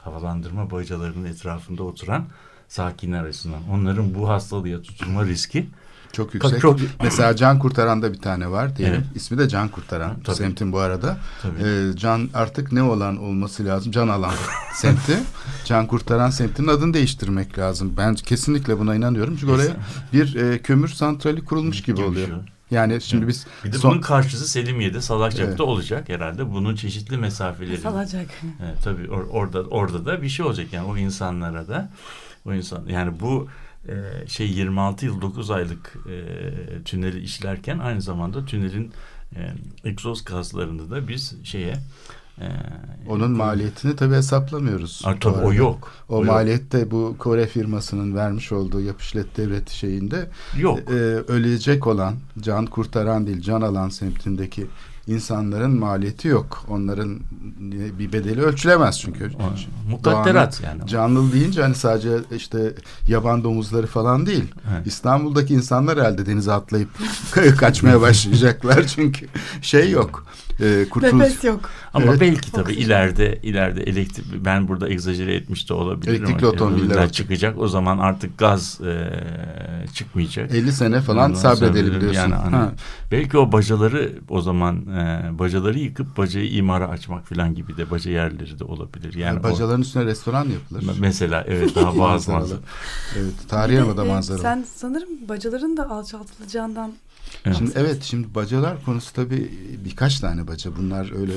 Havalandırma bacalarının etrafında oturan sakinler açısından. Onların bu hastalığa tutulma riski Çok yüksek. çok- Mesela Can Kurtaran'da bir tane var diyelim. Evet. İsmi de Can Kurtaran. Tabii. Semtin bu arada. Tabii. Ee, can artık ne olan olması lazım? Can alan semti. Can Kurtaran semtinin adını değiştirmek lazım. Ben kesinlikle buna inanıyorum. Çünkü oraya bir e, kömür santrali kurulmuş gibi oluyor. Yani şimdi biz Bir de son- bunun karşısı Selimiye'de Salakçak'ta Evet. olacak herhalde. Bunun çeşitli mesafeleri. Salacak. Evet, tabii or- orada orada da bir şey olacak yani o insanlara da o insan yani bu e, şey 26 yıl 9 aylık e, tüneli işlerken aynı zamanda tünelin e, egzoz gazlarını da biz şeye e, onun maliyetini tabii hesaplamıyoruz. Aa, tabii o yok. O, O yok. maliyette bu Kore firmasının vermiş olduğu yapışlet devleti şeyinde Yok. e, ölecek olan can kurtaran değil can alan semtindeki insanların maliyeti yok. Onların bir bedeli ölçülemez çünkü. Mukadderat yani. Canlı deyince hani sadece işte yaban domuzları falan değil. Evet. İstanbul'daki insanlar herhalde denize atlayıp kaçmaya başlayacaklar çünkü şey yok. E, kurtuluş Nefes yok. Ama Evet. belki tabii Oksijen. ileride ileride elektrik ben burada egzajere etmiş de olabilirim. Elektrikli ama otomobiller elektrikler olacak. çıkacak. O zaman artık gaz e, çıkmayacak. 50 sene falan Ondan sabredelim diyorsun. Yani hani Ha. belki o bacaları o zaman e, bacaları yıkıp bacayı imara açmak falan gibi de baca yerleri de olabilir. Yani o- Bacaların üstüne restoran yapılır. mesela evet daha bazı manzara. Evet, tarihi de, da e, manzaralı. Sen sanırım bacaların da alçaltılacağından Evet. Şimdi evet şimdi bacalar konusu tabii birkaç tane baca. Bunlar öyle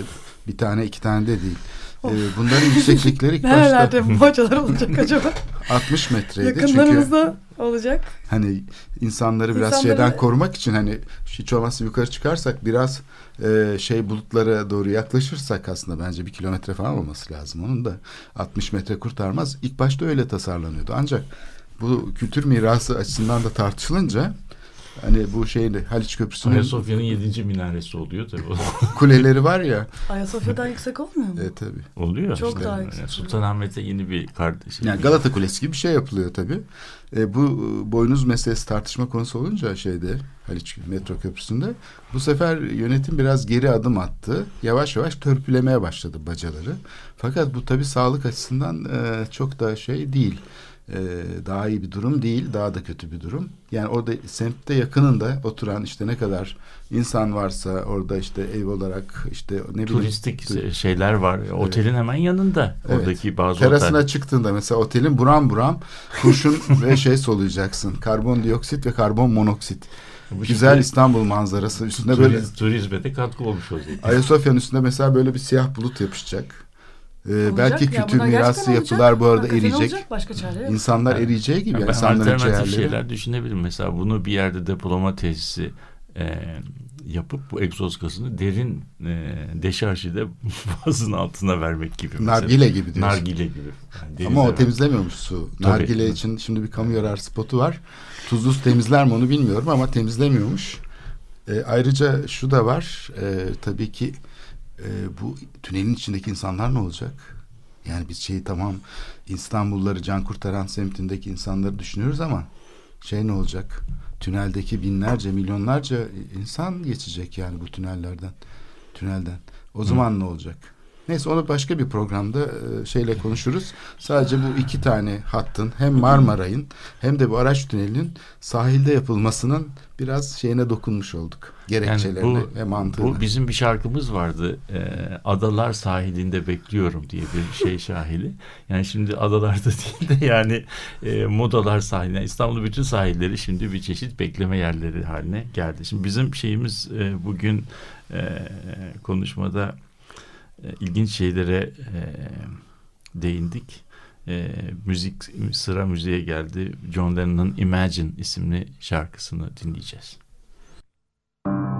bir tane iki tane de değil. Ee, bunların yükseklikleri ilk başta nerelerde bu bacalar olacak acaba? 60 metreydi. Çünkü Yakınlarımızda olacak. hani insanları biraz İnsanları- şeyden korumak için hani hiç olmazsa yukarı çıkarsak biraz e, şey bulutlara doğru yaklaşırsak aslında bence bir kilometre falan olması lazım. Onun da 60 metre kurtarmaz. İlk başta öyle tasarlanıyordu. Ancak bu kültür mirası açısından da tartışılınca hani bu şeyin de Haliç Köprüsü'nün Ayasofya'nın 7. minaresi oluyor tabii. kuleleri var ya. Ayasofya'dan yüksek olmuyor mu? E, tabii. oluyor. Çok işte. daha yüksek. Sultanahmet'e yeni bir kardeşi. Yani Galata Kulesi gibi bir şey yapılıyor tabii. E, bu boynuz meselesi tartışma konusu olunca şeyde Haliç Metro Köprüsü'nde bu sefer yönetim biraz geri adım attı. Yavaş yavaş törpülemeye başladı bacaları. Fakat bu tabii sağlık açısından e, çok da şey değil. E, daha iyi bir durum değil, daha da kötü bir durum. Yani orada semtte yakınında oturan işte ne kadar insan varsa orada işte ev olarak işte ne bileyim Turistik tu- şeyler var. Otelin hemen yanında. Evet. Oradaki bazı Terasına oteller. çıktığında mesela otelin buram buram kurşun ve şey soluyacaksın. Karbondioksit ve karbon monoksit. güzel İstanbul manzarası üstünde böyle Turiz, turizme de katkı olmuş olacak. Ayasofya'nın üstünde mesela böyle bir siyah bulut yapışacak. Ee, Olacak belki ya, kültür mirası olacak. yapılar bu arada Hakikaten eriyecek. olacak, başka çare yok. İnsanlar eriyeceği gibi Yani yani ben insanların alternatif ciğerleri. şeyler düşünebilirim. Mesela bunu bir yerde depolama tesisi e, yapıp bu egzoz gazını derin e, deşarjide boğazın altına vermek gibi. mesela. Nargile gibi diyorsun. Nargile gibi. Yani Ama o temizlemiyormuş su. Tabii. Nargile için şimdi bir kamu yarar spotu var. Tuzlu su temizler mi onu bilmiyorum ama temizlemiyormuş. E, ayrıca şu da var. E, tabii ki e, bu tünelin içindeki insanlar ne olacak? Yani biz şeyi tamam İstanbulluları can kurtaran semtindeki insanları düşünüyoruz ama şey ne olacak? Tüneldeki binlerce milyonlarca insan geçecek yani bu tünellerden. Tünelden. O zaman ne olacak? Neyse onu başka bir programda e, şeyle konuşuruz. Sadece bu iki tane hattın hem Marmaray'ın hem de bu araç tünelinin sahilde yapılmasının biraz şeyine dokunmuş olduk. Gerekçelerine ve mantığına. Bu bizim bir şarkımız vardı. E, Adalar sahilinde bekliyorum diye bir şey şahili. Yani şimdi adalarda değil de yani e, modalar sahiline. İstanbul'un bütün sahilleri şimdi bir çeşit bekleme yerleri haline geldi. Şimdi bizim şeyimiz e, bugün e, konuşmada e, ilginç şeylere e, değindik. E, müzik sıra müziğe geldi. John Lennon'ın Imagine isimli şarkısını dinleyeceğiz. Imagine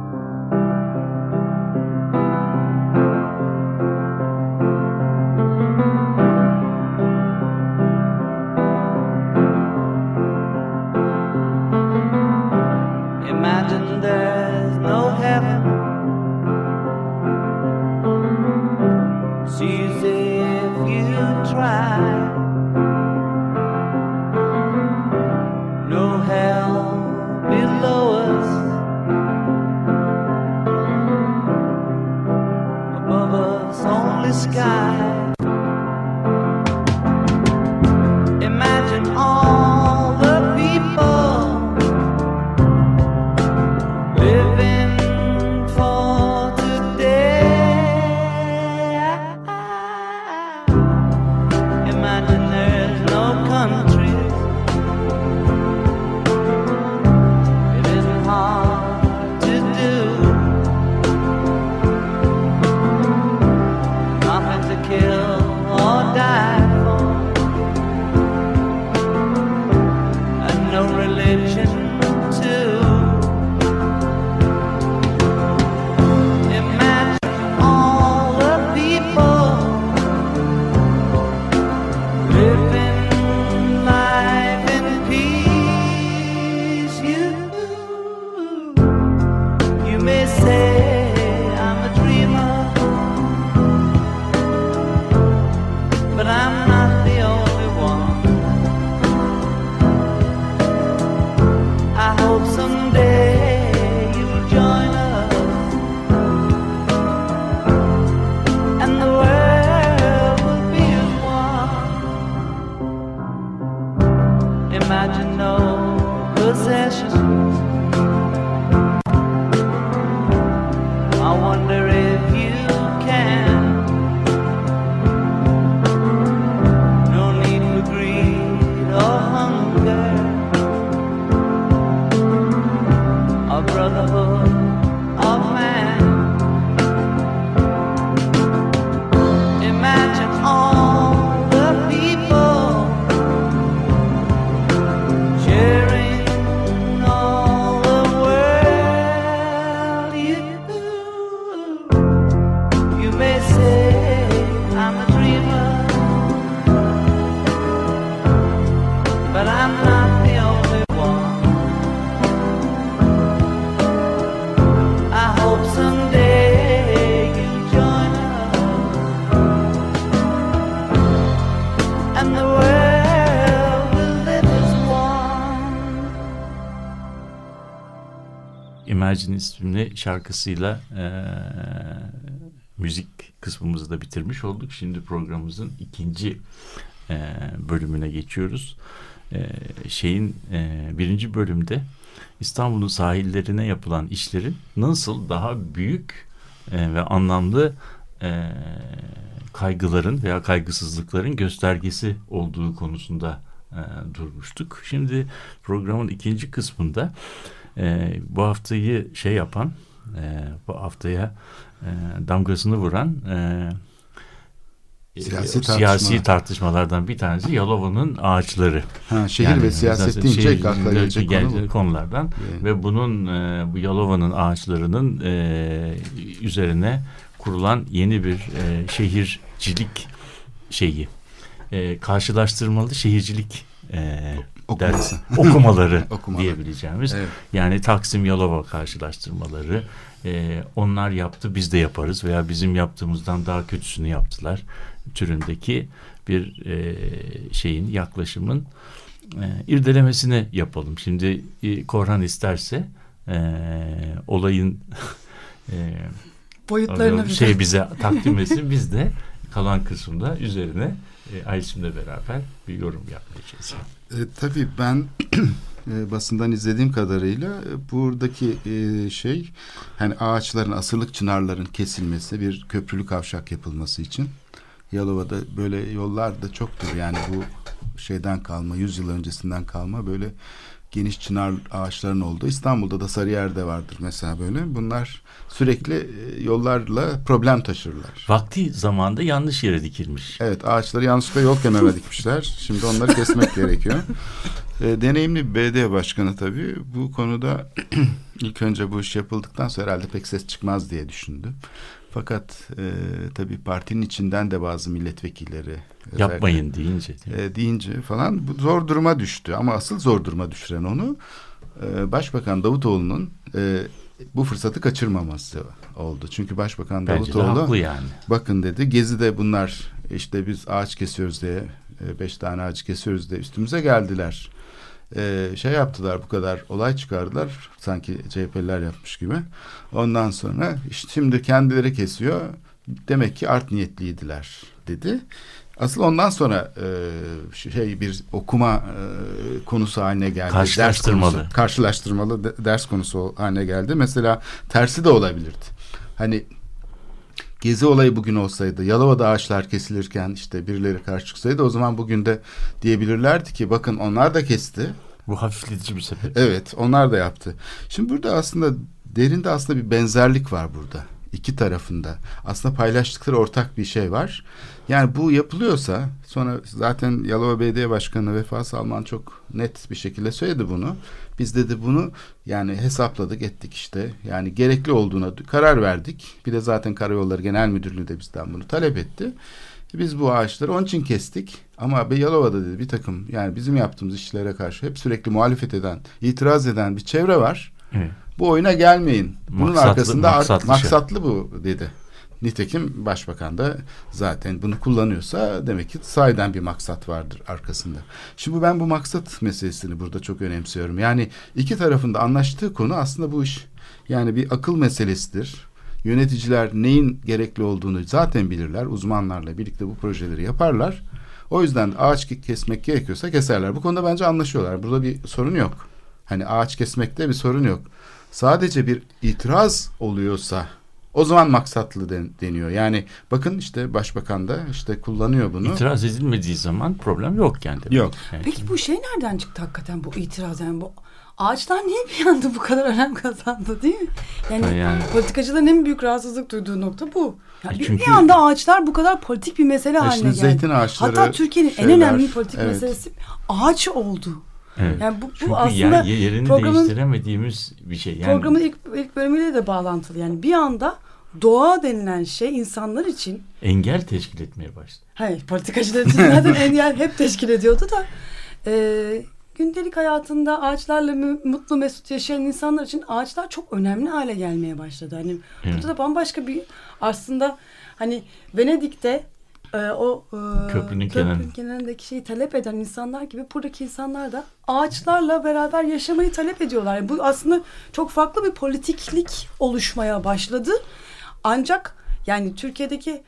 Imagine isimli şarkısıyla eee, müzik kısmımızı da bitirmiş olduk. Şimdi programımızın ikinci eee, bölümüne geçiyoruz. Eee, şeyin eee, birinci bölümde İstanbul'un sahillerine yapılan işlerin nasıl daha büyük eee, ve anlamlı eee, kaygıların veya kaygısızlıkların göstergesi olduğu konusunda eee, durmuştuk. Şimdi programın ikinci kısmında e, bu haftayı şey yapan, e, bu haftaya e, damgasını vuran e, Siyasi e, tartışma. siyasi tartışmalardan bir tanesi Yalova'nın ağaçları. Ha, şehir Yani ve siyaset deyince ilk akla gelecek konu konulardan Evet. ve bunun e, bu Yalova'nın ağaçlarının e, üzerine kurulan yeni bir e, şehircilik şeyi e, karşılaştırmalı şehircilik e, Okuması. ders okumaları Okumaları. diyebileceğimiz Evet. yani Taksim Yalova karşılaştırmaları e, onlar yaptı biz de yaparız veya bizim yaptığımızdan daha kötüsünü yaptılar türündeki bir e, şeyin yaklaşımın e, irdelemesini yapalım. Şimdi e, Korhan isterse e, olayın e, Boyutlarını şey bize takdim etsin biz de kalan kısımda üzerine e, Aysim'le beraber bir yorum yapmayacağız. E, tabii ben e, basından izlediğim kadarıyla e, buradaki e, şey hani ağaçların asırlık çınarların kesilmesi bir köprülü kavşak yapılması için Yalova'da böyle yollar da çoktur yani bu şeyden kalma 100 yıl öncesinden kalma böyle geniş çınar ağaçların olduğu İstanbul'da da Sarıyer'de vardır mesela böyle bunlar sürekli e, yollarla problem taşırlar. Vakti zamanda yanlış yere dikilmiş. Evet ağaçları yanlışlıkla yol kenarına dikmişler. Şimdi onları kesmek gerekiyor. E, deneyimli bir BD başkanı tabii bu konuda ilk önce bu iş yapıldıktan sonra herhalde pek ses çıkmaz diye düşündü. Fakat e, tabii partinin içinden de bazı milletvekilleri Yapmayın deyince. e, deyince falan bu zor duruma düştü. Ama asıl zor duruma düşüren onu e, Başbakan Davutoğlu'nun e, bu fırsatı kaçırmaması oldu. Çünkü Başbakan Bence Davutoğlu yani. bakın dedi Gezi'de bunlar işte biz ağaç kesiyoruz diye e, beş tane ağaç kesiyoruz diye üstümüze geldiler. E, şey yaptılar bu kadar olay çıkardılar sanki CHP'liler yapmış gibi. Ondan sonra işte şimdi kendileri kesiyor demek ki art niyetliydiler dedi. Asıl ondan sonra e, şey bir okuma e, konusu haline geldi. Karşılaştırmalı. Ders konusu, karşılaştırmalı de- ders konusu haline geldi. Mesela tersi de olabilirdi. Hani Gezi olayı bugün olsaydı, Yalova'da ağaçlar kesilirken işte birileri karşı çıksaydı o zaman bugün de diyebilirlerdi ki bakın onlar da kesti. Bu hafifletici bir sebep. Evet onlar da yaptı. Şimdi burada aslında derinde aslında bir benzerlik var burada. İki tarafında. Aslında paylaştıkları ortak bir şey var. Yani bu yapılıyorsa sonra zaten Yalova Belediye Başkanı Vefa Salman çok net bir şekilde söyledi bunu. Biz dedi bunu yani hesapladık ettik işte. Yani gerekli olduğuna karar verdik. Bir de zaten Karayolları Genel Müdürlüğü de bizden bunu talep etti. Biz bu ağaçları onun için kestik. Ama Beyalova'da dedi bir takım yani bizim yaptığımız işlere karşı hep sürekli muhalefet eden, itiraz eden bir çevre var. Evet. Bu oyuna gelmeyin. Bunun Maksatlı- arkasında maksatlı şey. maksatlı bu dedi. Nitekim başbakan da zaten bunu kullanıyorsa demek ki sahiden bir maksat vardır arkasında. Şimdi ben bu maksat meselesini burada çok önemsiyorum. Yani iki tarafında anlaştığı konu aslında bu iş. Yani bir akıl meselesidir. Yöneticiler neyin gerekli olduğunu zaten bilirler. Uzmanlarla birlikte bu projeleri yaparlar. O yüzden ağaç kesmek gerekiyorsa keserler. Bu konuda bence anlaşıyorlar. Burada bir sorun yok. Hani ağaç kesmekte bir sorun yok. Sadece bir itiraz oluyorsa o zaman maksatlı den- deniyor. Yani bakın işte başbakan da işte kullanıyor bunu. İtiraz edilmediği zaman problem yok yani. demek. Yok. Yani Peki bu şey nereden çıktı hakikaten bu itiraz yani bu ağaçlar niye bir anda bu kadar önem kazandı değil mi? Yani, yani. politikacıların en büyük rahatsızlık duyduğu nokta bu. Yani bir, çünkü- bir anda ağaçlar bu kadar politik bir mesele haline geldi. zeytin ağaçları, Hatta Türkiye'nin en önemli politik evet. meselesi ağaç oldu. Evet. Yani bu, Çünkü bu aslında yer- yerini programın- değiştiremediğimiz bir şey. Yani programın ilk, ilk bölümüyle de bağlantılı. Yani bir anda doğa denilen şey insanlar için engel teşkil etmeye başladı. Hayır politikacılar için zaten engel hep teşkil ediyordu da e, gündelik hayatında ağaçlarla mutlu mesut yaşayan insanlar için ağaçlar çok önemli hale gelmeye başladı. Hani Evet. burada da bambaşka bir aslında hani Venedik'te e, o e, Köprünün köprünün kenarı. kenarındaki şeyi talep eden insanlar gibi buradaki insanlar da ağaçlarla beraber yaşamayı talep ediyorlar. Yani bu aslında çok farklı bir politiklik oluşmaya başladı. Ancak yani Türkiye'deki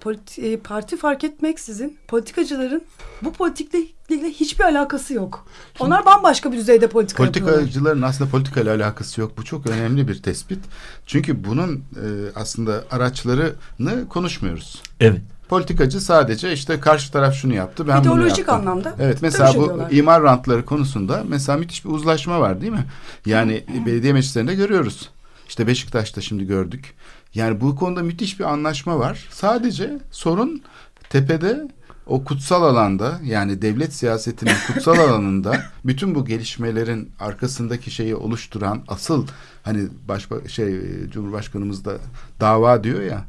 politi- e, parti fark etmeksizin politikacıların bu politiklikle hiçbir alakası yok. Onlar bambaşka bir düzeyde politika yapıyorlar. Politikacıların aslında politikayla alakası yok. Bu çok önemli bir tespit. Çünkü bunun e, aslında araçlarını konuşmuyoruz. Evet. Politikacı sadece işte karşı taraf şunu yaptı ben bunu İdeolojik yaptım. anlamda Evet mesela bu imar rantları konusunda mesela müthiş bir uzlaşma var değil mi? Yani belediye meclislerinde görüyoruz. İşte Beşiktaş'ta şimdi gördük. Yani bu konuda müthiş bir anlaşma var. Sadece sorun tepede o kutsal alanda yani devlet siyasetinin kutsal alanında bütün bu gelişmelerin arkasındaki şeyi oluşturan asıl hani baş şey Cumhurbaşkanımız da dava diyor ya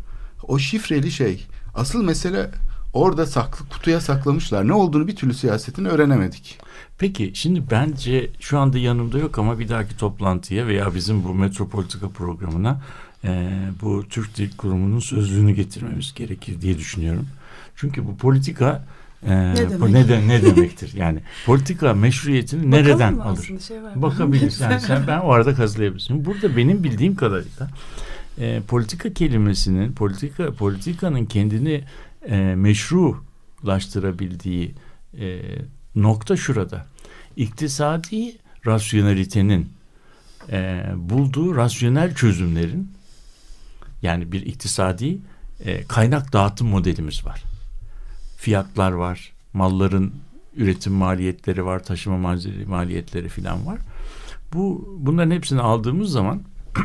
o şifreli şey asıl mesele orada saklı kutuya saklamışlar. Ne olduğunu bir türlü siyasetin öğrenemedik. Peki şimdi bence şu anda yanımda yok ama bir dahaki toplantıya veya bizim bu Metropolitika programına e, bu Türk Dil Kurumu'nun sözlüğünü getirmemiz gerekir diye düşünüyorum. Çünkü bu politika e, Ne bu demek? ne, de- ne demektir? Yani politika meşruiyetini Bakalım nereden alır? şey var. Bakabiliriz. Yani sen ben o arada kazılayabilirsin. Burada benim bildiğim kadarıyla e, politika kelimesinin politika politikanın kendini e, meşrulaştırabildiği e, nokta şurada. İktisadi rasyonelitenin e, bulduğu rasyonel çözümlerin yani bir iktisadi e, kaynak dağıtım modelimiz var. Fiyatlar var, malların üretim maliyetleri var, taşıma maliyetleri falan var. Bu bunların hepsini aldığımız zaman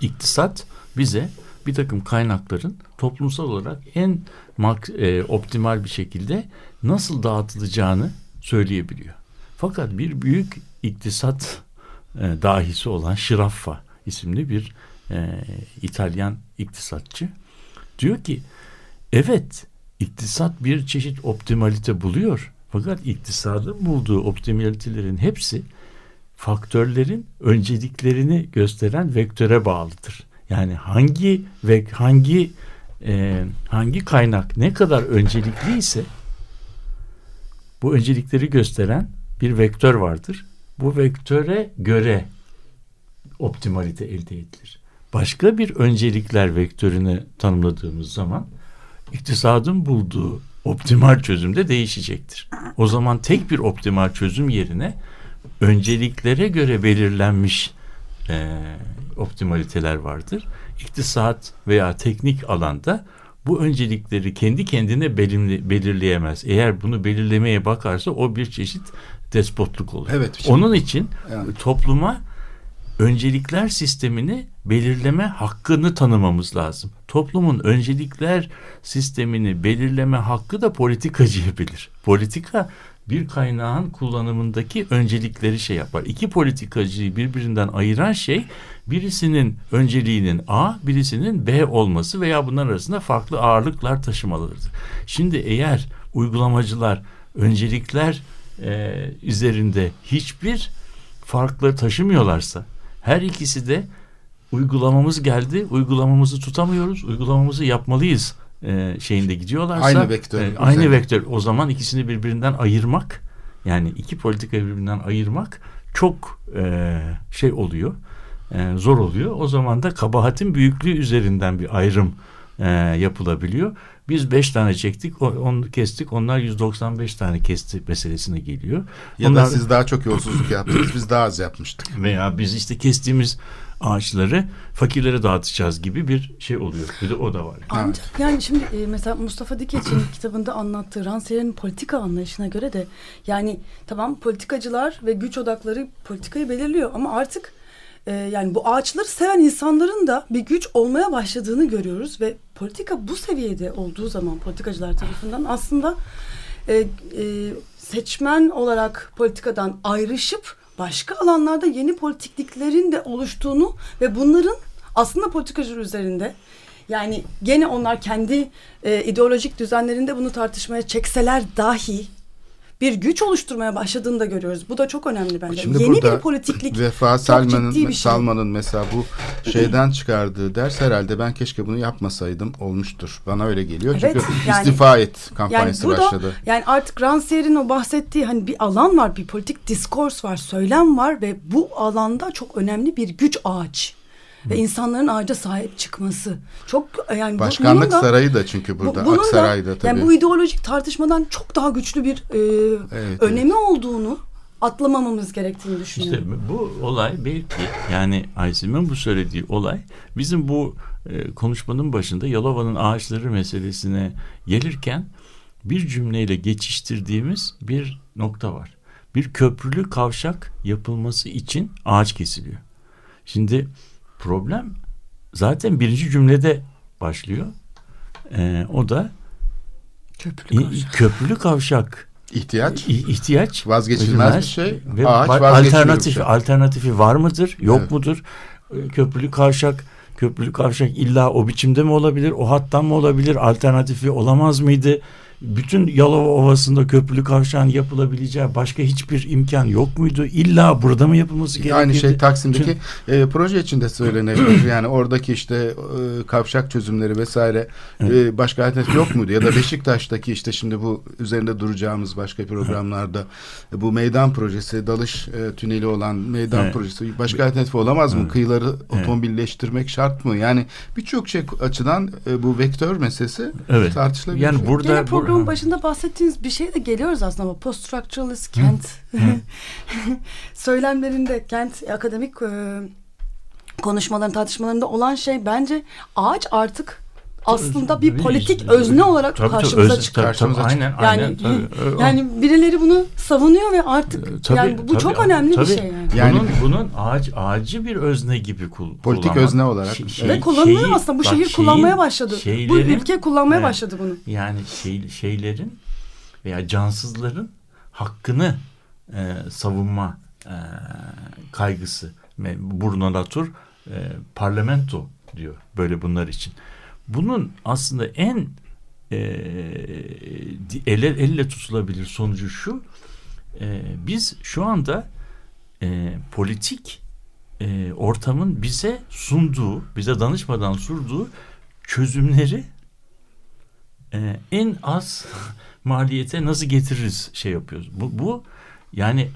iktisat bize bir takım kaynakların toplumsal olarak en mak, e, optimal bir şekilde nasıl dağıtılacağını söyleyebiliyor. Fakat bir büyük iktisat e, dahisi olan Şiraffa isimli bir e, İtalyan iktisatçı diyor ki evet iktisat bir çeşit optimalite buluyor. Fakat iktisadın bulduğu optimalitelerin hepsi faktörlerin önceliklerini gösteren vektöre bağlıdır. Yani hangi ve hangi e, hangi kaynak ne kadar öncelikli ise bu öncelikleri gösteren bir vektör vardır. Bu vektöre göre optimalite elde edilir. Başka bir öncelikler vektörünü tanımladığımız zaman iktisadın bulduğu optimal çözüm de değişecektir. O zaman tek bir optimal çözüm yerine önceliklere göre belirlenmiş e, optimaliteler vardır. İktisat veya teknik alanda bu öncelikleri kendi kendine belimli, belirleyemez. Eğer bunu belirlemeye bakarsa o bir çeşit despotluk olur. Evet, şimdi- Onun için Yani. topluma öncelikler sistemini belirleme hakkını tanımamız lazım. Toplumun öncelikler sistemini belirleme hakkı da politikacıya bilir. Politika bir kaynağın kullanımındaki öncelikleri şey yapar. İki politikacıyı birbirinden ayıran şey birisinin önceliğinin A, birisinin B olması veya bunlar arasında farklı ağırlıklar taşımalarıdır. Şimdi eğer uygulamacılar öncelikler e, üzerinde hiçbir farkları taşımıyorlarsa her ikisi de uygulamamız geldi, uygulamamızı tutamıyoruz, uygulamamızı yapmalıyız e, şeyinde gidiyorlarsa Aynı vektör e, aynı vektör. O zaman ikisini birbirinden ayırmak yani iki politikayı birbirinden ayırmak çok e, şey oluyor. e, zor oluyor. O zaman da kabahatin büyüklüğü üzerinden bir ayrım e, yapılabiliyor. Biz beş tane çektik, onu kestik. Onlar 195 tane kesti meselesine geliyor. Ya Onlar- da siz daha çok yolsuzluk yaptınız biz daha az yapmıştık. veya biz işte kestiğimiz ağaçları fakirlere dağıtacağız gibi bir şey oluyor. Bir de o da var. Ancak yani şimdi e, mesela Mustafa Dikeç'in kitabında anlattığı Rancière'nin politika anlayışına göre de yani tamam politikacılar ve güç odakları politikayı belirliyor ama artık e, yani bu ağaçları seven insanların da bir güç olmaya başladığını görüyoruz ve politika bu seviyede olduğu zaman politikacılar tarafından aslında e, e, seçmen olarak politikadan ayrışıp başka alanlarda yeni politikliklerin de oluştuğunu ve bunların aslında politikacılar üzerinde yani gene onlar kendi e, ideolojik düzenlerinde bunu tartışmaya çekseler dahi bir güç oluşturmaya başladığını da görüyoruz. Bu da çok önemli bence. Şimdi Yeni bir politiklik Vefa Salman'ın şey. Salman'ın mesela bu şeyden çıkardığı ders herhalde ben keşke bunu yapmasaydım olmuştur. Bana öyle geliyor. Evet, Çünkü yani- istifa et Yani kampanyası bu da başladı. yani artık Rancière'in o bahsettiği hani bir alan var, bir politik diskors var, söylem var ve bu alanda çok önemli bir güç ağaç. Ve insanların ağaca sahip çıkması. Çok yani bu- Başkanlık da- sarayı da çünkü burada Bu- bunun da- Aksaray'da tabii. Yani bu ideolojik tartışmadan çok daha güçlü bir e, Evet, önemi olduğunu atlamamamız gerektiğini İşte düşünüyorum. bu olay belki yani Aysim'in bu söylediği olay bizim bu e, konuşmanın başında Yalova'nın ağaçları meselesine gelirken bir cümleyle geçiştirdiğimiz bir nokta var. Bir köprülü kavşak yapılması için ağaç kesiliyor. Şimdi problem zaten birinci cümlede başlıyor. Ee, o da Köprülü kavşak. köprülü kavşak İhtiyaç ihtiyaç vazgeçilmez bir şey. ve Ağaç alternatifi şey. alternatifi var mıdır yok Evet. mudur E, köprülü kavşak köprülü kavşak illa o biçimde mi olabilir o hattan mı olabilir alternatifi olamaz mıydı bütün Yalova Ovası'nda köprülü kavşağın yapılabileceği başka hiçbir imkan yok muydu? İlla burada mı yapılması gerekirdi? Aynı şey Taksim'deki e, proje içinde söylenebilir. yani oradaki işte e, kavşak çözümleri vesaire e, başka alternatif yok muydu? Ya da Beşiktaş'taki işte şimdi bu üzerinde duracağımız başka programlarda e, bu meydan projesi, dalış e, tüneli olan meydan Evet. projesi başka alternatif olamaz mı? Evet. Kıyıları otomobilleştirmek şart mı? Yani birçok şey açıdan e, bu vektör meselesi Evet. tartışılabilir. Yani burada Yine programın bu- başında bahsettiğiniz bir şeye de geliyoruz aslında. Ama post-structuralist kent söylemlerinde kent akademik e, konuşmaların tartışmalarında olan şey bence ağaç artık aslında bir Tabii, politik işte, özne olarak Tabii, tabii, karşımıza öz- çıkıyor. tabii, tabii, Karşımıza aynen, Yani aynen, tabii. Ö- yani birileri bunu savunuyor ve artık Ee, tabii, yani bu tabii, çok önemli tabii. bir şey yani. Yani- bunun, bunun ağaç ağacı bir özne gibi kul, Politik kullanmak. özne olarak. Şey- Ve kullanılıyor şeyi- aslında bu bak, şehir şeyin- kullanmaya başladı. bu şeylerin- ülke kullanmaya Evet. başladı bunu. Yani şey, şeylerin veya cansızların hakkını e, savunma e, kaygısı. Me- Bruno Latour e, parlamento diyor böyle bunlar için. Bunun aslında en e, ele, elle tutulabilir sonucu şu. e, biz şu anda e, politik e, ortamın bize sunduğu, bize danışmadan sunduğu çözümleri e, en az maliyete nasıl getiririz şey yapıyoruz. Bu, bu yani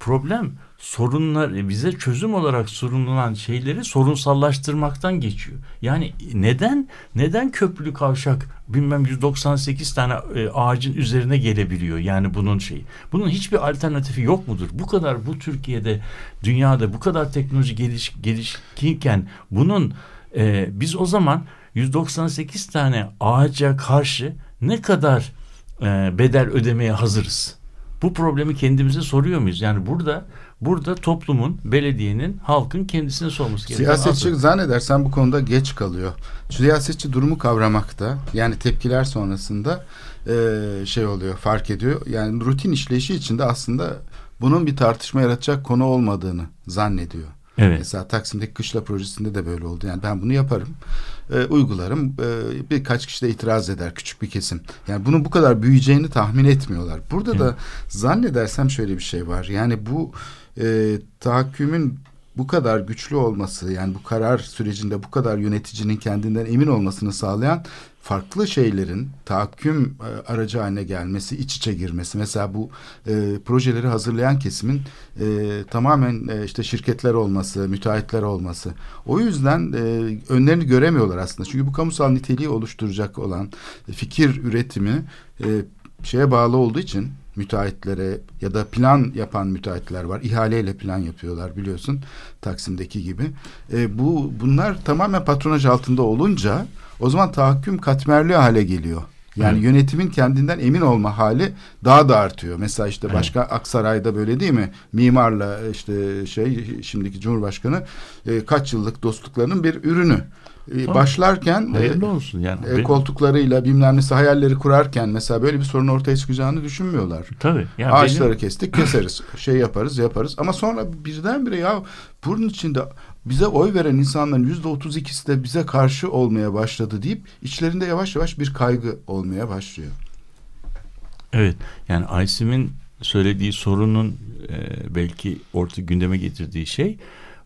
problem sorunlar e, bize çözüm olarak sunulan şeyleri sorunsallaştırmaktan geçiyor. Yani neden neden köprülü kavşak bilmem 198 tane e, ağacın üzerine gelebiliyor yani bunun şeyi. Bunun hiçbir alternatifi yok mudur? Bu kadar bu Türkiye'de dünyada bu kadar teknoloji geliş, gelişkinken bunun e, biz o zaman 198 tane ağaca karşı ne kadar e, bedel ödemeye hazırız? Bu problemi kendimize soruyor muyuz? Yani burada burada toplumun, belediyenin, halkın kendisine sorması gerekiyor. Siyasetçi zannedersen bu konuda geç kalıyor. Siyasetçi durumu kavramakta yani tepkiler sonrasında e, şey oluyor fark ediyor. Yani rutin işleyişi içinde aslında bunun bir tartışma yaratacak konu olmadığını zannediyor. Evet. Mesela Taksim'deki kışla projesinde de böyle oldu. Yani ben bunu yaparım, e, uygularım. E, birkaç kişi de itiraz eder, küçük bir kesim. Yani bunun bu kadar büyüyeceğini tahmin etmiyorlar. Burada da zannedersem şöyle bir şey var. Yani bu e, tahakkümün bu kadar güçlü olması, yani bu karar sürecinde bu kadar yöneticinin kendinden emin olmasını sağlayan farklı şeylerin tahakküm e, aracı haline gelmesi, iç içe girmesi. Mesela bu e, projeleri hazırlayan kesimin e, tamamen e, işte şirketler olması, müteahhitler olması. O yüzden e, önlerini göremiyorlar aslında. Çünkü bu kamusal niteliği oluşturacak olan e, fikir üretimi e, şeye bağlı olduğu için müteahhitlere ya da plan yapan müteahhitler var. İhaleyle plan yapıyorlar biliyorsun Taksim'deki gibi. E, bu bunlar tamamen patronaj altında olunca o zaman tahakküm katmerli hale geliyor. Yani Evet. yönetimin kendinden emin olma hali daha da artıyor. Mesela işte Evet. başka Aksaray'da böyle değil mi? Mimarla işte şey şimdiki Cumhurbaşkanı e, kaç yıllık dostluklarının bir ürünü. E, Tamam. başlarken e, Hayırlı olsun yani. e, koltuklarıyla bilmem nesi hayalleri kurarken mesela böyle bir sorun ortaya çıkacağını düşünmüyorlar. Tabii. Yani Ağaçları benim- kestik keseriz şey yaparız yaparız ama sonra birdenbire ya bunun içinde bize oy veren insanların yüzde otuz ikisi de bize karşı olmaya başladı deyip içlerinde yavaş yavaş bir kaygı olmaya başlıyor. Evet. Yani Aysim'in söylediği sorunun e, belki orta gündeme getirdiği şey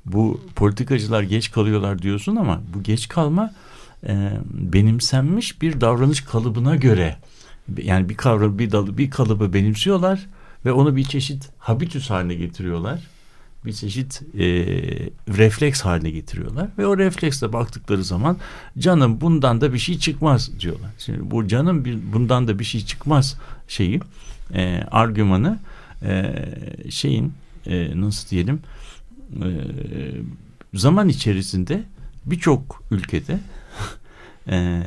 bu politikacılar geç kalıyorlar diyorsun ama bu geç kalma e, benimsenmiş bir davranış kalıbına göre yani bir kavram bir dalı bir kalıbı benimsiyorlar ve onu bir çeşit habitüs haline getiriyorlar. Bir çeşit e, refleks haline getiriyorlar ve o refleksle baktıkları zaman canım bundan da bir şey çıkmaz diyorlar. Şimdi bu canım bir, bundan da bir şey çıkmaz şeyi e, argümanı e, şeyin e, nasıl diyelim e, zaman içerisinde birçok ülkede e,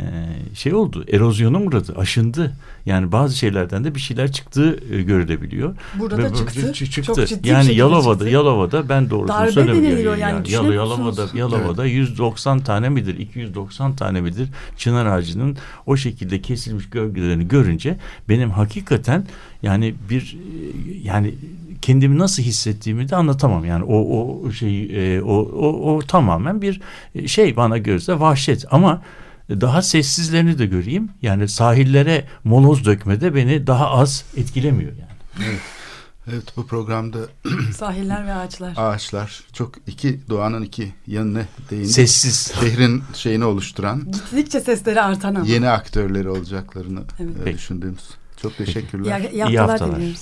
şey oldu. Erozyona uğradı. Aşındı. Yani bazı şeylerden de bir şeyler çıktığı e, görülebiliyor. Burada Ve da çıktı. çı- çıktı. Çok ciddi yani Yalova'da, çıktı. Yalova'da ben doğrusunu Darbe söylemiyorum. deniliyor yani, Yalo- düşünebiliyor Yalova'da? Yalova'da 190 tane midir, 290 tane midir çınar ağacının o şekilde kesilmiş gölgelerini görünce benim hakikaten yani bir e, yani kendimi nasıl hissettiğimi de anlatamam. Yani o o şey e, o, o o tamamen bir e, şey bana gözde vahşet ama daha sessizlerini de göreyim. Yani sahillere moloz dökmede beni daha az etkilemiyor yani. Evet bu programda Sahiller ve ağaçlar. ağaçlar çok iki doğanın iki yanına değindik. Sessiz. Şehrin şeyini oluşturan Gittikçe sesleri artan ama. yeni aktörleri olacaklarını Evet. e, düşündüğümüz. Çok İyi, teşekkürler. iyi İyi haftalar haftalar. diliyoruz.